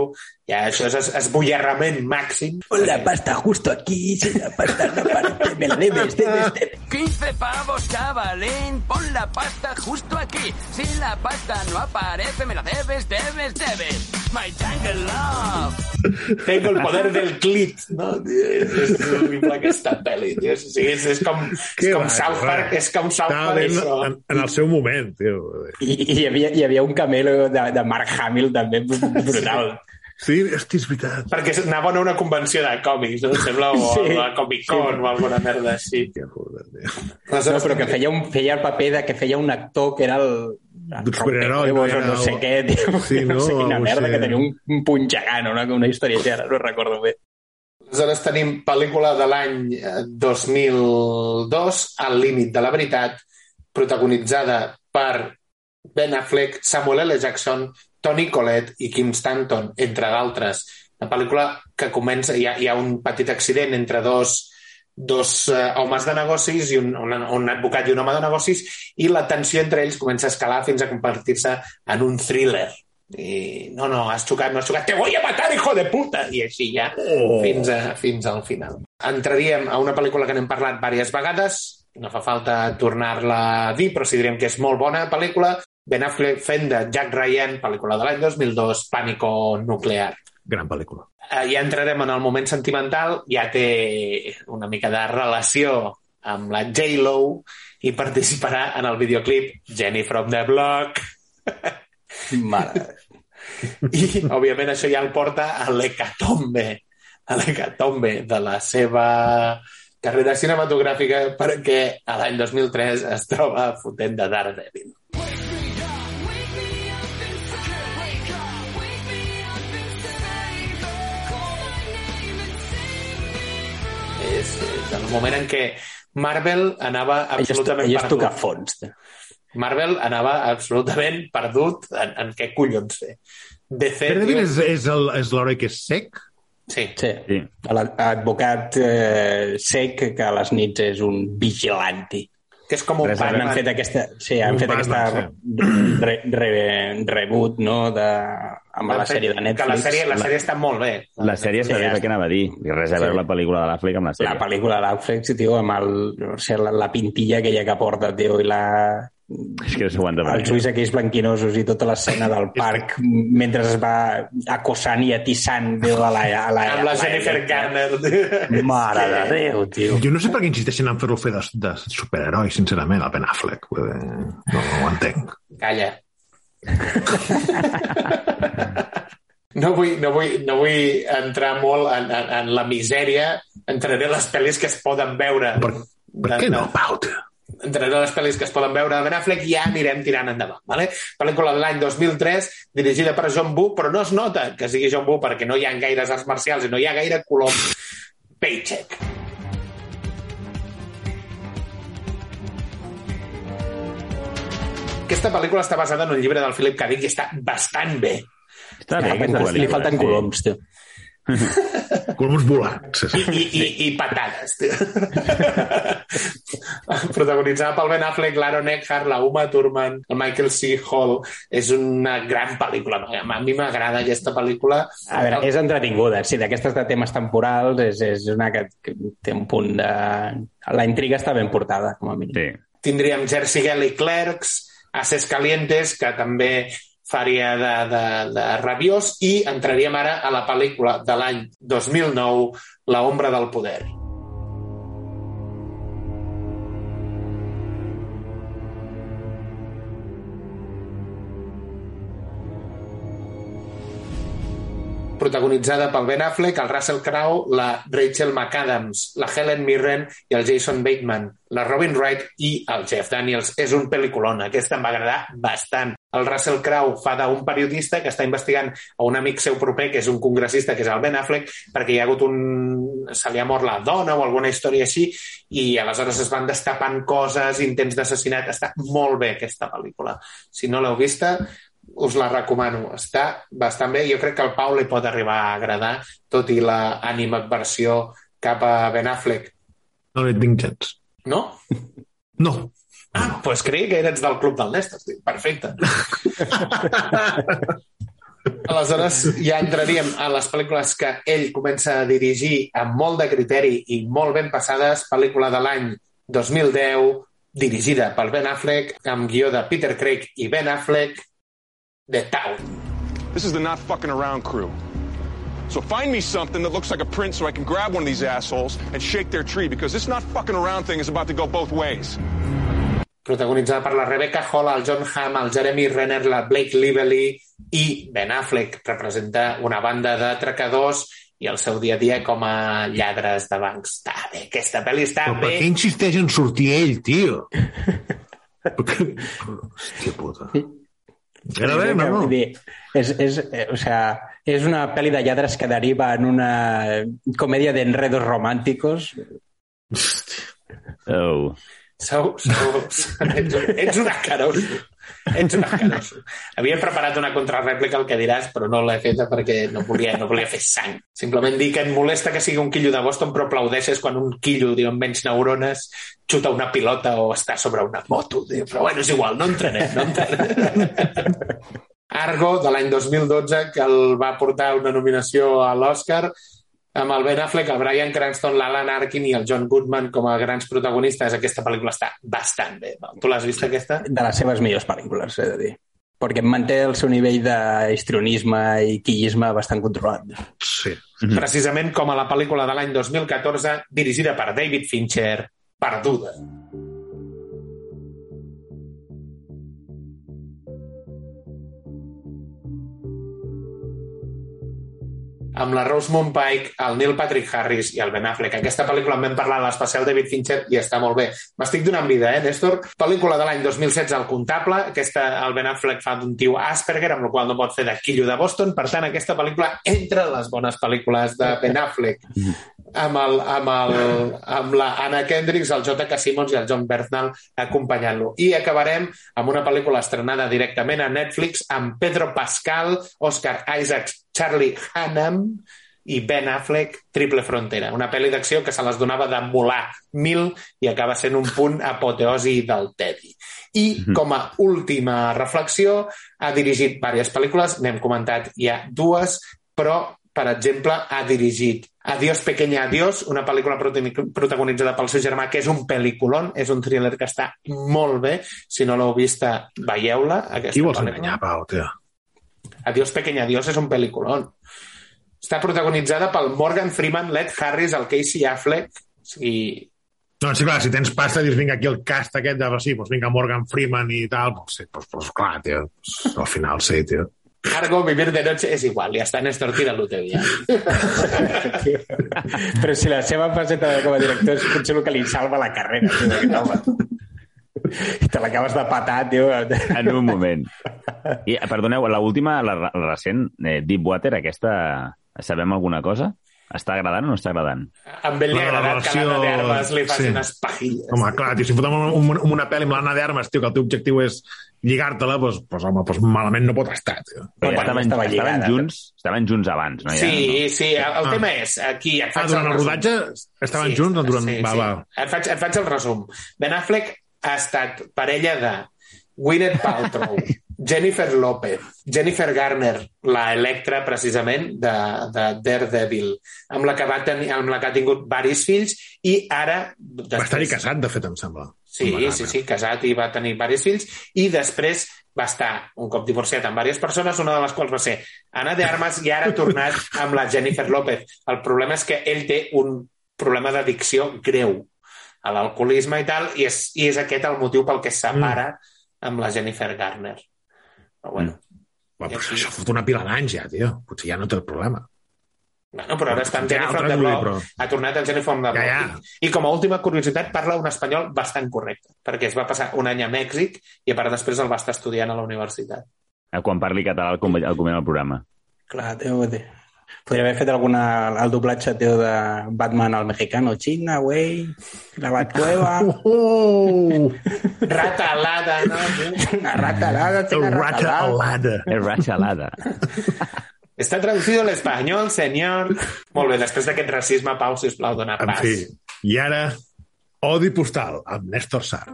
Ja això és es- esboierrament màxim. Pon la pasta justo aquí, si la pasta no aparece, me la debes, debes, debes. 15 pavos, chavalín, pon la pasta justo aquí. Si la pasta no aparece, me la debes, debes, debes. My jungle love. Tengo el poder del clit, no? És, és horrible aquesta pel·li, tio. O sigui, és, és com, és com South Park, és com South Park, això. en, en el seu moment, tio. I, i hi, havia, hi havia un camelo de, de Mark Hamill també brutal. Sí, hosti, és veritat. Perquè anaven a una convenció de còmics, no? Sembla, o Sí. sí. a la Comic Con o alguna merda així. Que joder. No, però que feia, un, feia el paper de que feia un actor que era el... el superheroi, no o no era sé què, tio. Sí, *laughs* no? no sé quina merda, així. que tenia un, un puny gegant, una, una història així, ara no recordo bé. Aleshores tenim pel·lícula de l'any eh, 2002, Al límit de la veritat, protagonitzada per Ben Affleck, Samuel L. Jackson, Tony Collette i Kim Stanton, entre d'altres. Una pel·lícula que comença... Hi ha, hi ha un petit accident entre dos, dos uh, homes de negocis, i un, un, un advocat i un home de negocis, i la tensió entre ells comença a escalar fins a convertir-se en un thriller. I no, no, has xocat, no has xocat, te voy a matar, hijo de puta! I així ja, Oh. fins, a, fins al final. Entraríem a una pel·lícula que n'hem parlat diverses vegades, no fa falta tornar-la a dir, però sí direm que és molt bona pel·lícula. Ben Affleck fent de Jack Ryan, pel·lícula de l'any 2002, Pànico nuclear. Gran pel·lícula. Eh, ja entrarem en el moment sentimental, ja té una mica de relació amb la J-Lo i participarà en el videoclip Jenny from the Block. Mare. *laughs* I, òbviament, això ja el porta a l'hecatombe, a l'hecatombe de la seva carrera cinematogràfica perquè a l'any 2003 es troba fotent de Daredevil. És, és el moment en què Marvel anava Ell es, absolutament ell es toca perdut. fons. Marvel anava absolutament perdut en, en què collons fer. DC, Daredevil és, és el- és l'heroi que és sec? Sí. Sí. Sí. L'advocat eh, sec que a les nits és un vigilante. Que és com un a Han fet aquesta, sí, han Un fet aquesta re, re, reboot no, de, amb la sèrie de Netflix. Que la sèrie, la sèrie està molt bé. La sèrie Sí, sabia ja què anava a dir. I res a veure Sí. la pel·lícula de l'Àfrica amb la La sèrie. pel·lícula de l'Alfred, tio, amb el, o sigui, la, la pintilla aquella que porta, tio, i la, És que no s'ho aguanta els ulls aquells blanquinosos i tota l'escena del parc mentre es va acossant i atissant a la, a la, Amb la Jennifer Garner. Mare de Déu, tio. Jo no sé per què insisteixen en fer-lo fer de, de superheroi, sincerament, el Ben Affleck. No, no ho entenc. Calla. No vull, no, vull, no vull entrar molt en, en, en la misèria. Entraré a les pel·lis que es poden veure. Per, per què no, Pau, entraré a les pel·lis que es poden veure de Ben Affleck ja anirem tirant endavant. Vale? Pel·lícula de l'any 2003, dirigida per John Woo, però no es nota que sigui John Woo perquè no hi ha gaires arts marcials i no hi ha gaire color. Paycheck. Aquesta pel·lícula està basada en un llibre del Philip K. Dick i està bastant bé. Està bé, aquesta Li falten sí. coloms, tio. *laughs* Coloms volants. I, i, i, i patades. tio. *laughs* Protagonitzada pel Ben Affleck, l'Aaron Eckhart, la Uma Thurman, el Michael C. Hall. És una gran pel·lícula. A mi m'agrada aquesta pel·lícula. A veure, és entretinguda. Sí, d'aquestes de temes temporals és, és una que, que té un punt de... La intriga està ben portada, com a mínim. Sí. Tindríem Jersey Girl i Clerks, Ases Calientes, que també faria de, de, de rabiós, i entraríem ara a la pel·lícula de l'any 2009, La ombra del poder. Protagonitzada pel Ben Affleck, el Russell Crowe, la Rachel McAdams, la Helen Mirren i el Jason Bateman, la Robin Wright i el Jeff Daniels. És un pel·liculon, aquesta em va agradar bastant. El Russell Crowe fa d'un periodista que està investigant a un amic seu proper, que és un congressista, que és el Ben Affleck, perquè hi ha hagut un... se li ha mort la dona o alguna història així, i aleshores es van destapant coses, intents d'assassinat. Està molt bé, aquesta pel·lícula. Si no l'heu vista, us la recomano. Està bastant bé. Jo crec que al Pau li pot arribar a agradar, tot i la animadversió cap a Ben Affleck. No li tinc gens. No? No. Ah, doncs pues creia que eres del club del Néstor. Perfecte. *laughs* Aleshores, ja entraríem a les pel·lícules que ell comença a dirigir amb molt de criteri i molt ben passades. Pel·lícula de l'any 2010, dirigida pel Ben Affleck, amb guió de Peter Craig i Ben Affleck, The Town. This is the not fucking around crew. So find me something that looks like a print so I can grab one of these assholes and shake their tree because this not fucking around thing is about to go both ways. protagonitzada per la Rebecca Hall, el John Hamm, el Jeremy Renner, la Blake Lively i Ben Affleck. Representa una banda de tracadors i el seu dia a dia com a lladres de bancs. Està bé, aquesta pel·li està Però per bé. què insisteix en sortir ell, tio? *laughs* Hòstia puta. Bé, no? Vull dir, és, és, eh, o sea, és una pel·li de lladres que deriva en una comèdia d'enredos romànticos. Oh. Sou, sou, ets, ets un asqueroso. Ets un asqueroso. Havia preparat una contrarèplica al que diràs, però no l'he feta perquè no volia, no volia fer sang. Simplement dir que et molesta que sigui un quillo de Boston, però aplaudeixes quan un quillo, diu, amb menys neurones, xuta una pilota o està sobre una moto. Diu, però bueno, és igual, no entrenem, no entrenem. *laughs* Argo, de l'any 2012, que el va portar una nominació a l'Oscar, amb el Ben Affleck, el Brian Cranston, l'Alan Arkin i el John Goodman com a grans protagonistes. Aquesta pel·lícula està bastant bé. Tu l'has vist, aquesta? De les seves millors pel·lícules, he de dir. Perquè manté el seu nivell d'histrionisme i quillisme bastant controlat. Sí. Precisament com a la pel·lícula de l'any 2014, dirigida per David Fincher, Perduda. Amb la Rosamund Pike, el Neil Patrick Harris i el Ben Affleck. Aquesta pel·lícula en vam parlar a l'especial David Fincher i està molt bé. M'estic donant vida, eh, Néstor? Pel·lícula de l'any 2016, El comptable. Aquesta, el Ben Affleck fa d'un tio Asperger, amb la qual no pot fer de quillo de Boston. Per tant, aquesta pel·lícula entra en les bones pel·lícules de Ben Affleck amb, el, amb, el, amb la Anna Kendricks, el J.K. Simmons i el John Bernal acompanyant-lo. I acabarem amb una pel·lícula estrenada directament a Netflix amb Pedro Pascal, Oscar Isaacs, Charlie Hunnam i Ben Affleck, Triple Frontera. Una pel·li d'acció que se les donava de molar mil i acaba sent un punt apoteosi del tedi. I com a última reflexió, ha dirigit diverses pel·lícules, n'hem comentat ja dues, però per exemple, ha dirigit Adiós, pequeña adiós, una pel·lícula prota- protagonitzada pel seu germà, que és un pel·lículon, és un thriller que està molt bé. Si no l'heu vista, veieu-la. Qui vols enganyar, Pau, tio? Adiós, pequeña adiós és un pel·lículon. Està protagonitzada pel Morgan Freeman, Led Harris, el Casey Affleck, o sigui, No, sí, clar, si tens pasta, dius, vinga, aquí el cast aquest de, sí, doncs vinga, Morgan Freeman i tal, doncs, sí, doncs, doncs clar, tio, al final sí, tio. Argo, Vivir de noche és igual, ja està Néstor, tira-lo teu ja. Però si la seva faceta com a director és potser el que li salva la carrera, tio. I te l'acabes de patar, tio. En un moment. I, perdoneu, l'última, la, la recent, eh, Deepwater, aquesta, sabem alguna cosa? Està agradant o no està agradant? Amb ell li ha agradat que relació- l'Anna d'Armes li faci sí. unes pajilles. Home, clar, tio, si fotem un, un, una pel·li amb l'Anna d'Armes, tio, que el teu objectiu és lligar-te-la, doncs, doncs, home, doncs malament no pot estar, tio. Però quan estaven, estava estaven, lligada. junts, estaven junts abans, no? Ja, Sí, sí, el, el Ah. tema és, aquí et Ah, faig durant el resum. rodatge estaven junts? o Durant... Sí, va, sí. va. Et, faig, et faig el resum. Ben Affleck ha estat parella de Gwyneth Paltrow, *laughs* Jennifer Lopez, Jennifer Garner, la Electra, precisament, de, de Daredevil, amb la que va tenir, amb la que ha tingut varis fills, i ara... Va estar-hi casat, de fet, em sembla. Sí, sí, sí, casat i va tenir diversos fills i després va estar un cop divorciat amb diverses persones, una de les quals va ser Anna de Armas i ara ha tornat *laughs* amb la Jennifer López. El problema és que ell té un problema d'addicció greu a l'alcoholisme i tal, i és, i és aquest el motiu pel que es separa amb la Jennifer Garner. Però bueno, Va, però això fot una pila d'anys ja, tio. Potser ja no té el problema. Bueno, però ara està en Ja, Jenny el from the Block. però. Ha tornat en Jenny from the Ja, Block. ja. I com a última curiositat, parla un espanyol bastant correcte, perquè es va passar un any a Mèxic i a part després el va estar estudiant a la universitat. Eh, Quan parli català al, com- al programa. Clar, tio, tio. Podria haver fet alguna, el doblatge teu de Batman al mexicano. China, güey, la Batcueva, Oh! Rata alada, no? una rata alada, El una rata rata alada. alada. És ratxalada. Està traducido al espanyol, senyor. Molt bé, després d'aquest racisme, Pau, sisplau, dona En pas. fi, i ara, Odi Postal, amb Néstor Sart.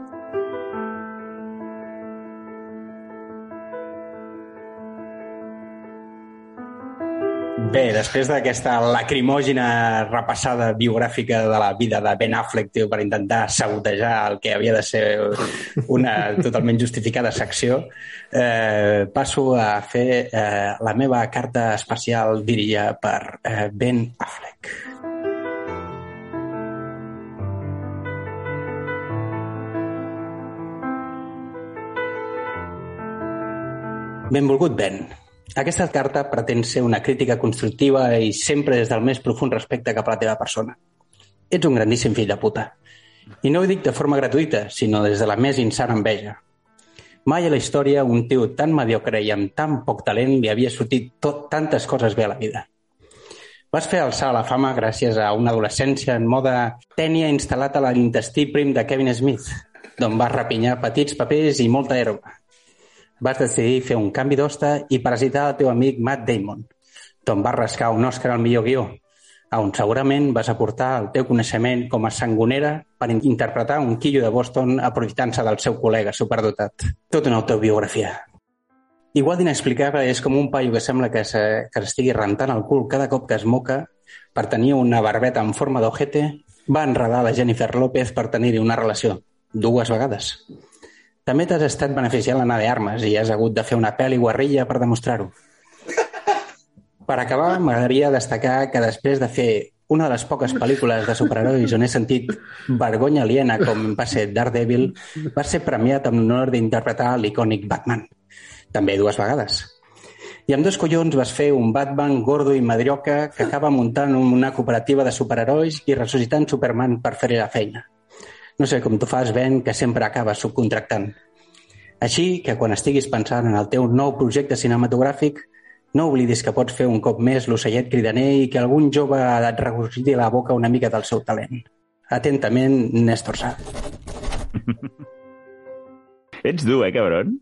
Bé, després d'aquesta lacrimògena repassada biogràfica de la vida de Ben Affleck, tio, per intentar sabotejar el que havia de ser una totalment justificada secció, eh, passo a fer eh, la meva carta especial dirigida per eh, Ben Affleck. Benvolgut, Ben. Aquesta carta pretén ser una crítica constructiva i sempre des del més profund respecte cap a la teva persona. Ets un grandíssim fill de puta. I no ho dic de forma gratuïta, sinó des de la més insana enveja. Mai a la història un tio tan mediocre i amb tan poc talent li havia sortit tot, tantes coses bé a la vida. Vas fer alçar la fama gràcies a una adolescència en moda tènia instal·lat a l'intestí prim de Kevin Smith, d'on vas rapinyar petits papers i molta herba vas decidir fer un canvi d'hoste i parasitar el teu amic Matt Damon, d'on vas rascar un Òscar al millor guió, on segurament vas aportar el teu coneixement com a sangonera per in- interpretar un quillo de Boston aprofitant-se del seu col·lega superdotat. Tot una autobiografia. Igual d'inexplicable és com un paio que sembla que se- s'estigui rentant el cul cada cop que es moca per tenir una barbeta en forma d'ojete, va enredar la Jennifer López per tenir-hi una relació. Dues vegades. També t'has estat beneficiant l'Anna de Armes i has hagut de fer una pel·li guarrilla per demostrar-ho. Per acabar, m'agradaria destacar que després de fer una de les poques pel·lícules de superherois on he sentit vergonya aliena com va ser Daredevil, va ser premiat amb l'honor d'interpretar l'icònic Batman. També dues vegades. I amb dos collons vas fer un Batman gordo i madrioca que acaba muntant una cooperativa de superherois i ressuscitant Superman per fer-li la feina. No sé com tu fas, Ben, que sempre acabes subcontractant. Així que quan estiguis pensant en el teu nou projecte cinematogràfic, no oblidis que pots fer un cop més l'ocellet cridaner i que algun jove et regurgiti la boca una mica del seu talent. Atentament, Néstor Sá. *laughs* Ets dur, eh, cabron?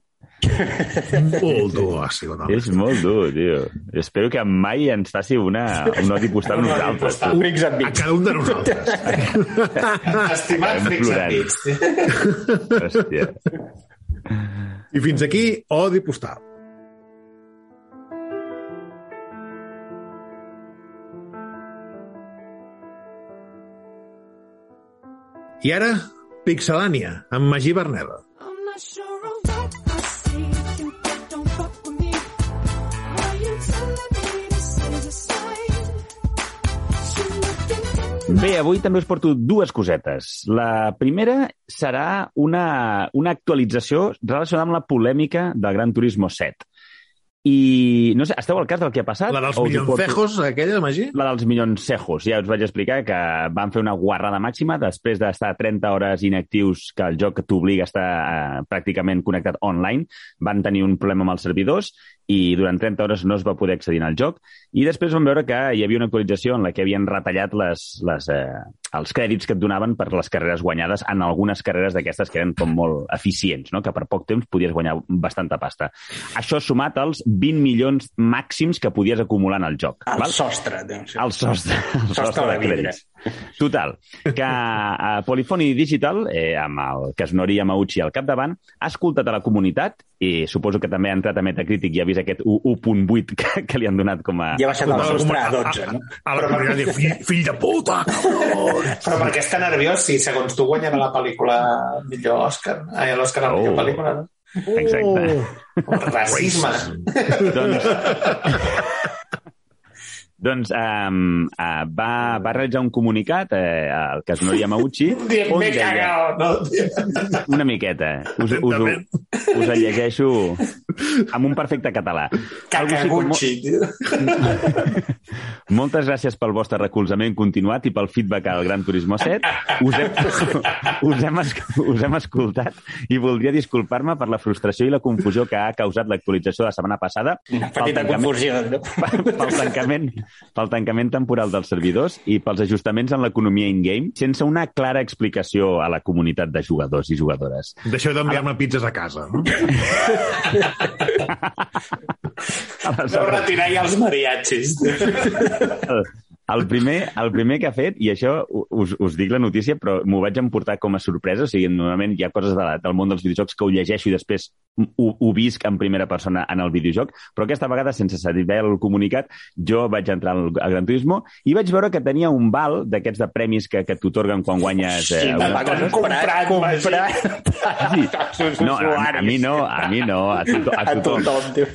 Molt dur ha sigut. home. És molt dur, tio. Espero que mai ens faci una, un odi postal a Un nosaltres. and A cada un de nosaltres. Estimat Freaks and. Hòstia. I fins aquí, Odi Postal. I ara, Pixelània, amb Magí Berneda. I'm not sure Bé, avui també us porto dues cosetes. La primera serà una, una actualització relacionada amb la polèmica del Gran Turismo 7. I, no sé, esteu al cas del que ha passat? La dels ho porto- milloncejos, aquella, Magí? La dels milloncejos, ja us vaig explicar que van fer una guarrada màxima després d'estar 30 hores inactius que el joc t'obliga a estar eh, pràcticament connectat online. Van tenir un problema amb els servidors i durant 30 hores no es va poder accedir al joc. I després vam veure que hi havia una actualització en la que havien retallat les, les, eh, els crèdits que et donaven per les carreres guanyades en algunes carreres d'aquestes que eren com molt eficients, no? que per poc temps podies guanyar bastanta pasta. Això sumat als 20 milions màxims que podies acumular en el joc. El val? sostre. sí. El sostre, el Sostre sostre de de vidre. crèdits. Total, que a Polifoni Digital, eh, amb el Casnori Yamauchi al capdavant, ha escoltat a la comunitat i suposo que també ha entrat a Metacritic i ha vist aquest 1.8 que, que li han donat com a... I ha baixat el sostre a com 12, no? A la comunitat diu, fill, fill de puta! Però per què està nerviós si, segons tu, guanyarà la pel·lícula millor Òscar? Ai, l'Òscar a la millor Oh. pel·lícula, no? Exacte. Oh, racisme. doncs, *laughs* doncs um, uh, va, va realitzar un comunicat eh, al Casnori Yamauchi *laughs* Dient, m'he deia cagat, no? una miqueta. Us, us, us, us el llegeixo amb un perfecte català. Tio. *laughs* Moltes gràcies pel vostre recolzament continuat i pel feedback al Gran Turismo 7. Us hem, *laughs* us hem, esc- us hem escoltat i voldria disculpar-me per la frustració i la confusió que ha causat l'actualització de la setmana passada Una petita tancament- confusió. *laughs* No? pel tancament, pel tancament temporal dels servidors i pels ajustaments en l'economia in-game sense una clara explicació a la comunitat de jugadors i jugadores. Deixeu d'enviar-me pizzas a casa. No? *laughs* Deu retirar ja els mariachis. El, primer, el primer que ha fet, i això us, us dic la notícia, però m'ho vaig emportar com a sorpresa, o sigui, normalment hi ha coses de, la- del món dels videojocs que ho llegeixo i després ho, ho visc en primera persona en el videojoc, però aquesta vegada, sense saber el comunicat, jo vaig entrar al, al Gran Turismo i vaig veure que tenia un val d'aquests de premis que, que t'otorguen quan guanyes eh, Sí, alguna va, cosa. comprat, comprat. Sí. No, a, a mi no, a mi no, a, to, a A tothom. tothom, tio.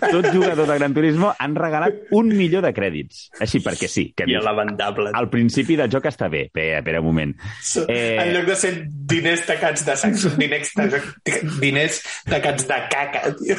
A tot jugador de Gran Turismo han regalat un milió de crèdits. Així perquè sí. Que I lamentable. al principi del joc està bé. Espera, espera un moment. Eh... En lloc de ser diners tacats de sang, són diners, taca- diners tacats de caca, tio.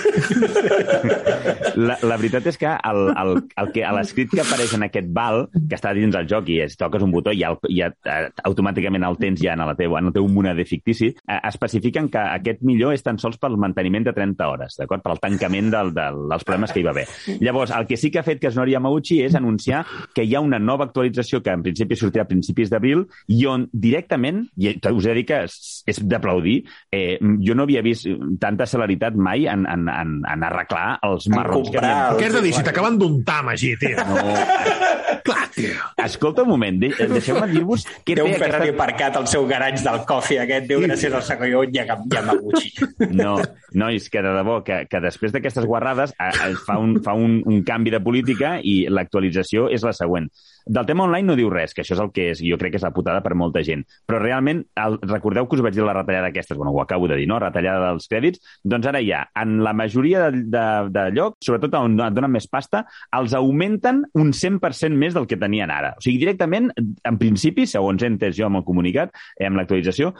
La, la veritat és que el, el, el que, a l'escrit que apareix en aquest val, que està dins el joc i es toques un botó i ja, el- ja eh, automàticament el tens ja en, la teva, en el teu moneder fictici, eh, especifiquen que aquest millor és tan sols pel manteniment de 30 hores, d'acord? Pel tancament del, del, dels problemes que hi va haver. Llavors, el que sí que ha fet Kasnori Yamauchi és anunciar que hi ha una nova actualització que en principi sortirà a principis d'abril i on directament, i us he de dir que és, és d'aplaudir, eh, jo no havia vist tanta celeritat mai en, en, en, en arreglar els marrons que comprar havien Què has de dir? Si t'acaben d'untar, Magí, tio. no. *laughs* Tio. Escolta un moment, de deixeu-me dir-vos Té un Ferrari aquesta... aparcat al seu garatge del coffee aquest, diu gràcies al Sakoyo Yamaguchi. No, nois, que de debò, que, que després d'aquestes guarrades a, a, fa, un, fa un, un canvi de política i l'actualització és la següent. Del tema online no diu res, que això és el que és, jo crec que és la putada per molta gent. Però realment, el, recordeu que us vaig dir la retallada aquestes, bueno, ho acabo de dir, no? Retallada dels crèdits, doncs ara ja, en la majoria de, de, de llocs, sobretot on et donen més pasta, els augmenten un 100% més del que tenien ara. O sigui, directament, en principi, segons he entès jo amb el comunicat, eh, amb l'actualització,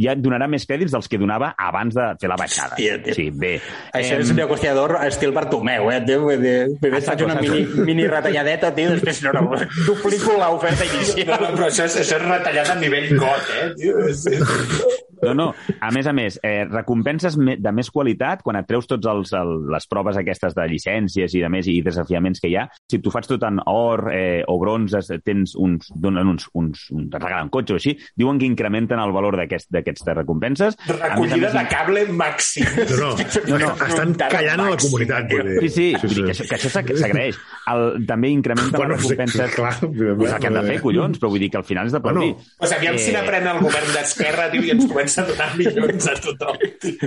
ja et donarà més crèdits dels que donava abans de fer la baixada. Hòstia, tio. Sí, bé. Això és negociador estil Bartomeu, eh? tio? Primer faig una mini, mini *laughs* retalladeta, tio, després no, no, duplico l'oferta No, inicial. no, però això és, això és retallat a nivell got, eh, tio? És, és... No, no. A més a més, eh, recompenses de més qualitat quan et treus tots els, el, les proves aquestes de llicències i de més i desafiaments que hi ha. Si tu fas tot en or eh, o bronzes, tens uns, donen uns, uns, uns et regalen cotxe o així, diuen que incrementen el valor d'aquest- d'aquestes recompenses. A més a Recollida més, de cable màxim. No, no, *laughs* no, estan callant a la comunitat. Sí, sí, sí, sí. Que, això, que això També incrementen Bueno, les sí, recompenses. clar, és el que han de fer, collons, però vull dir que al final és d'aplaudir. Bueno, Pues aviam si Eh, n'aprèn el govern d'Esquerra, tio, i ens comença a donar milions a tothom.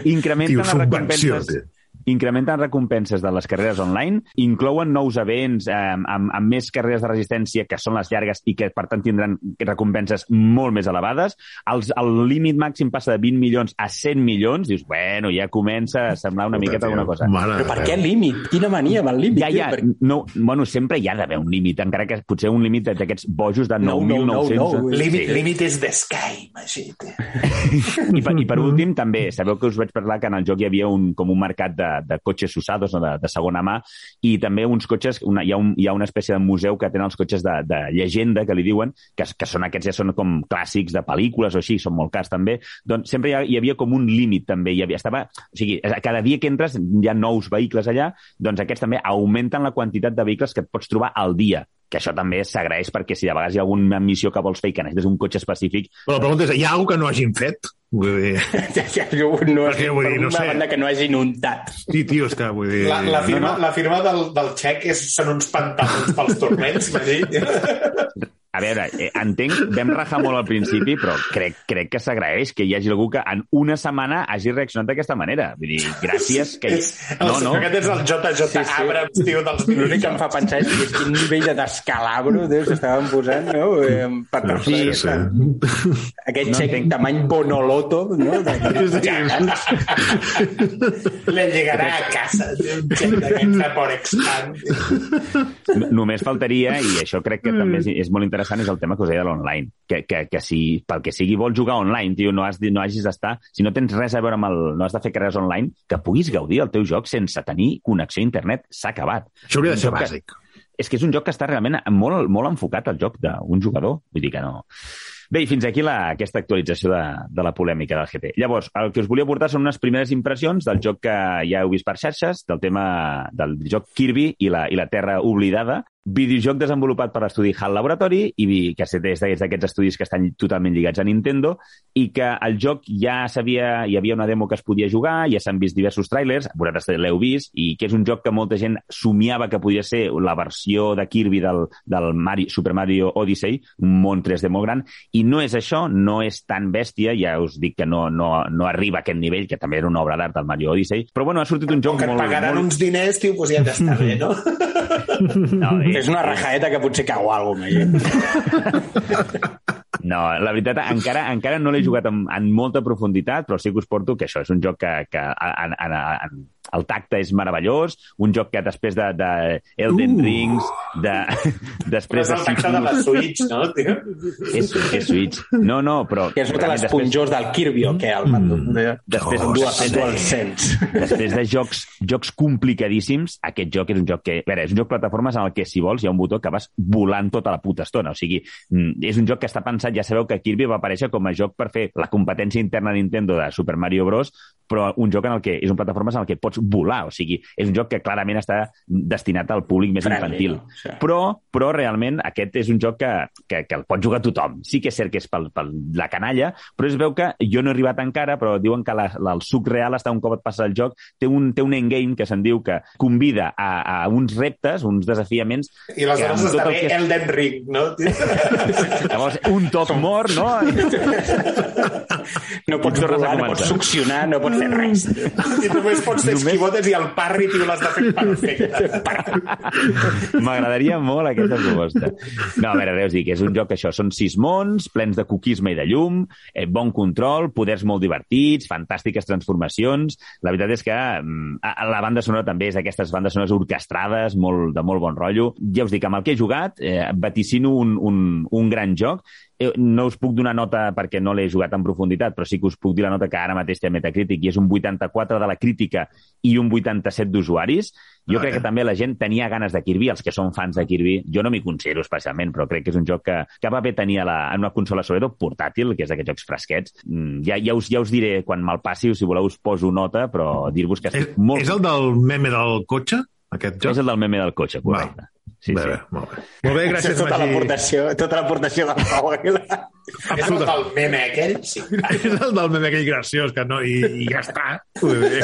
incrementen Tio, les recompenses. Incrementen recompenses de les carreres online, inclouen nous events eh, amb, amb més carreres de resistència que són les llargues i que, per tant, tindran recompenses molt més elevades. Els, el límit màxim passa de 20 milions a 100 milions. Dius, bueno, ja comença a semblar una miqueta alguna cosa. Mare Però per què límit? Quina mania amb el límit? Ja, ja? Per- no, bueno, sempre hi ha d'haver un límit, encara que potser un límit d'aquests bojos de No, no, 9.900... no, no. Límit, límit és de Sky, tio. *laughs* I per, I per últim, també, sabeu que us vaig parlar que en el joc hi havia un, com un mercat de, de cotxes usados, de, de segona mà, i també uns cotxes, una, hi, ha un, hi ha una espècie de museu que tenen els cotxes de, de llegenda, que li diuen, que, que són aquests ja són com clàssics de pel·lícules o així, són molt cars també, doncs sempre hi, ha, hi havia com un límit també, hi havia, estava, o sigui, cada dia que entres hi ha nous vehicles allà, doncs aquests també augmenten la quantitat de vehicles que et pots trobar al dia que això també s'agraeix perquè si de vegades hi ha alguna missió que vols fer i que necessites un cotxe específic, Però la pregunta és, hi ha alguna que no hagin fet? Vull dir... *laughs* Ja, ja, jo no, Perquè, vull dir, no una sé. banda que no hagin untat. Sí, tio, és que vull dir... La, la firma, No, no. la firma del, del xec és, són uns pantalons pels tornets, Magí. *laughs* A veure, eh, entenc, vam rajar molt al principi, però crec, crec que s'agraeix que hi hagi algú que en una setmana hagi reaccionat d'aquesta manera. Vull dir, gràcies que... És, No, no. Aquest és el JJ Sí, sí. Abrams, tio, dels L'únic que em fa pensar és que quin nivell de descalabro Déu, s'estaven posant, no? Eh, Per No, sí, sí. Aquest No xec entenc. tamany bonoloto, no? *laughs* De, Le llegarà a casa, un xec d'aquests de Porexpan. Només faltaria, i això crec que també és, és molt interessant, interessant és el tema que us deia de l'online. Que, que, que si pel que sigui vols jugar online, tio, no, has, no hagis d'estar... Si no tens res a veure amb el... no has de fer carreres online, que puguis gaudir del teu joc sense tenir connexió a internet. S'ha acabat. Això hauria de ser joc que- bàsic. és que és un joc que està realment molt, molt enfocat al joc d'un jugador. Vull dir que no... Bé, i fins aquí la, aquesta actualització de, de la polèmica del GT. Llavors, el que us volia portar són unes primeres impressions del joc que ja heu vist per xarxes, del tema del joc Kirby i la, i la Terra Oblidada, videojoc desenvolupat per l'estudi HAL Laboratory i que és d'aquests estudis que estan totalment lligats a Nintendo i que el joc ja sabia, hi havia una demo que es podia jugar, ja s'han vist diversos trailers, vosaltres l'heu vist, i que és un joc que molta gent somiava que podia ser la versió de Kirby del, del Mario, Super Mario Odyssey, un món 3D molt gran, i no és això, no és tan bèstia, ja us dic que no, no, no arriba a aquest nivell, que també era una obra d'art del Mario Odyssey, però bueno, ha sortit un joc Com que et molt... pagaran molt... uns diners, tio, doncs ja està bé, no? *laughs* No, *laughs* És una rajaeta que potser cau alguna cosa. No, la veritat, encara, encara no l'he jugat en, en molta profunditat, però sí que us porto que això és un joc que, que en, en, en, el tacte és meravellós, un joc que després de, de Elden Uh. Rings, de, *laughs* Però després és de el tacte de la Switch, no, tio? És, és Switch. No, no, però... Que és sota realment l'esponjós del Kirby, o què? El mando. Després, Oh, després, dual, dual sense. després de jocs, jocs complicadíssims, aquest joc és un joc que... A veure, és un joc plataformes en el que, si vols, hi ha un botó que vas volant tota la puta estona. O sigui, mm, és un joc que està pensat... Ja sabeu que Kirby va aparèixer com a joc per fer la competència interna de Nintendo de Super Mario Bros., però un joc en el que és un plataformes en el que pots volar. O sigui, és un joc que clarament està destinat al públic més Friendly, infantil. no? Sí. Però, però realment aquest és un joc que, que, que el pot jugar tothom. Sí que és cert que és pel, pel la canalla, però es veu que jo no he arribat encara, però diuen que la, la, el suc real està un cop et passa el joc, té un, té un endgame que se'n diu que convida a, a uns reptes, uns desafiaments... I aleshores està el bé que- Elden Ring, no? *laughs* Llavors, un toc mort, no? No pots volar, no pots succionar, no pots fer res. I només pots fer esquivotes i el parry, tio, l'has de fer perfecte. *laughs* M'agradaria molt aquesta proposta. No, a veure, us dic, és un joc que això, són sis mons, plens de coquisme i de llum, eh, bon control, poders molt divertits, fantàstiques transformacions. La veritat és que mm, a- la banda sonora també és d'aquestes bandes sonores orquestrades, molt, de molt bon rotllo. Ja us dic, amb el que he jugat, eh, vaticino un, un, un gran joc. Eh, No us puc donar nota perquè no l'he jugat en profunditat, però sí que us puc dir la nota que ara mateix té Metacritic i és un 84 de la crítica i un 87 d'usuaris. Jo crec que també la gent tenia ganes de Kirby, els que són fans de Kirby. Jo no m'hi considero especialment, però crec que és un joc que, que va bé tenir a la, en una consola sobretot portàtil, que és d'aquests jocs fresquets. Mm, Ja, ja, us, ja us diré quan me'l passi, o si voleu us poso nota, però dir-vos que És, estic molt... és el del meme del cotxe, aquest joc? és el del meme del cotxe, correcte. Sí, bé, sí. bé, molt bé. Molt bé, gràcies, tota Magí. l'aportació, tota l'aportació del Pau Aguilar. És el del meme aquell? Sí. *laughs* És el del meme aquell graciós, que no, i, i ja està. Molt bé.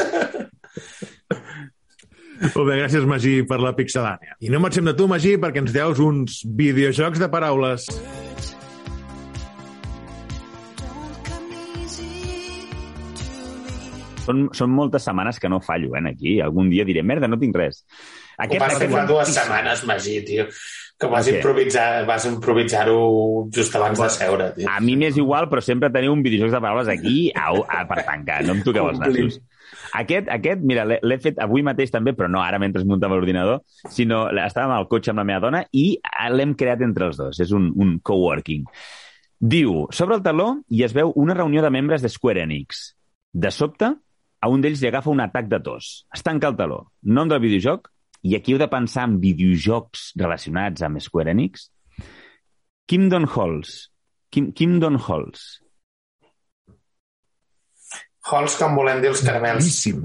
Molt bé, gràcies, Magí, per la pixelània. I no marxem de tu, Magí, perquè ens deus uns videojocs de paraules. Són, són moltes setmanes que no fallo, eh, aquí. Algun dia diré, merda, no tinc res. Ho vas fer fa dues setmanes, Magí, tio. Que vas Què? improvisar, vas improvisar-ho just abans de seure, tio. A mi m'és igual, però sempre teniu un videojoc de paraules aquí au, a, per tancar. No em toqueu els nassos. Aquest, aquest mira, l'he fet avui mateix també, però no ara mentre es muntava l'ordinador, sinó estàvem al cotxe amb la meva dona i l'hem creat entre els dos. És un, un coworking. Diu, sobre el taló i es veu una reunió de membres de Square Enix. De sobte, a un d'ells li agafa un atac de tos. Es tanca el taló. Nom del videojoc, i aquí heu de pensar en videojocs relacionats amb Square Enix. Kingdom Halls. Kim, Kingdom Halls. Halls, com volem dir els caramels. Boníssim.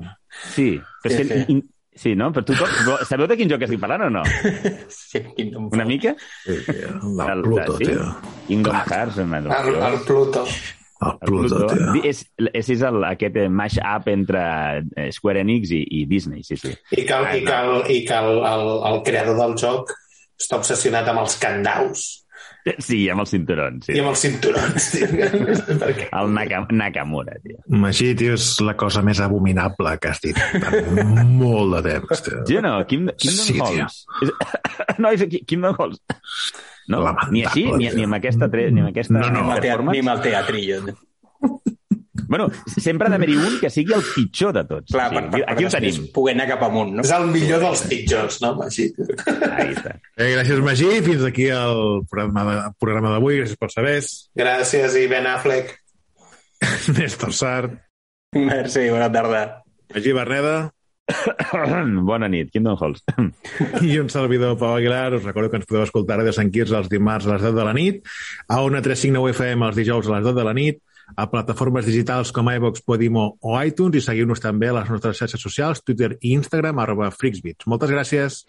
Sí, però Sí, que... sí. in- Sí, no? Però tothom... Però sabeu de quin joc estic parlant o no? *laughs* Sí, Kingdom Una mica? Sí, tio, el El- Pluto, sí? tio. Kingdom Hearts, una El, noció. El Pluto. El Pluto, És, és, és el, aquest mash-up entre eh, Square Enix i, i Disney, sí, sí. I que, el, i que, el, i que el, el, el creador del joc està obsessionat amb els candaus Sí, amb els cinturons, i sí. amb els cinturons. tio. Perquè... El Naka, Nakamura, tio. Magí, tio, és la cosa més abominable que has dit en molt de temps, tio. Sí no? Kim, Kingdom Sí. Halls. *laughs* No, és Ki- Kingdom Halls. No? Lamentable, Ni així, ni, ni amb aquesta, tre... ni amb aquesta No, no. Ni amb el teatrillo. Bueno, sempre ha d'haver-hi un que sigui el pitjor de tots. Clar, Sí, per, per, aquí per ho tenim. poder anar cap amunt, no? És el millor dels pitjors, no, Magí? Ahí està. Eh, gràcies, Magí. Fins aquí el programa de- programa d'avui. Gràcies per saber. Gràcies i Ben Affleck. *laughs* Néstor Sart. Merci, bona tarda. Magí Berneda. *coughs* Bona nit, Kingdom Halls. *coughs* I un servidor, Pau Aguilar. Us recordo que ens podeu escoltar a Radio Sant Quirze els dimarts a les 10 de la nit, a Ona 359 FM els dijous a les 10 de la nit, a plataformes digitals com iVox, Podimo o iTunes i seguiu-nos també a les nostres xarxes socials, Twitter i Instagram, arroba. Moltes gràcies.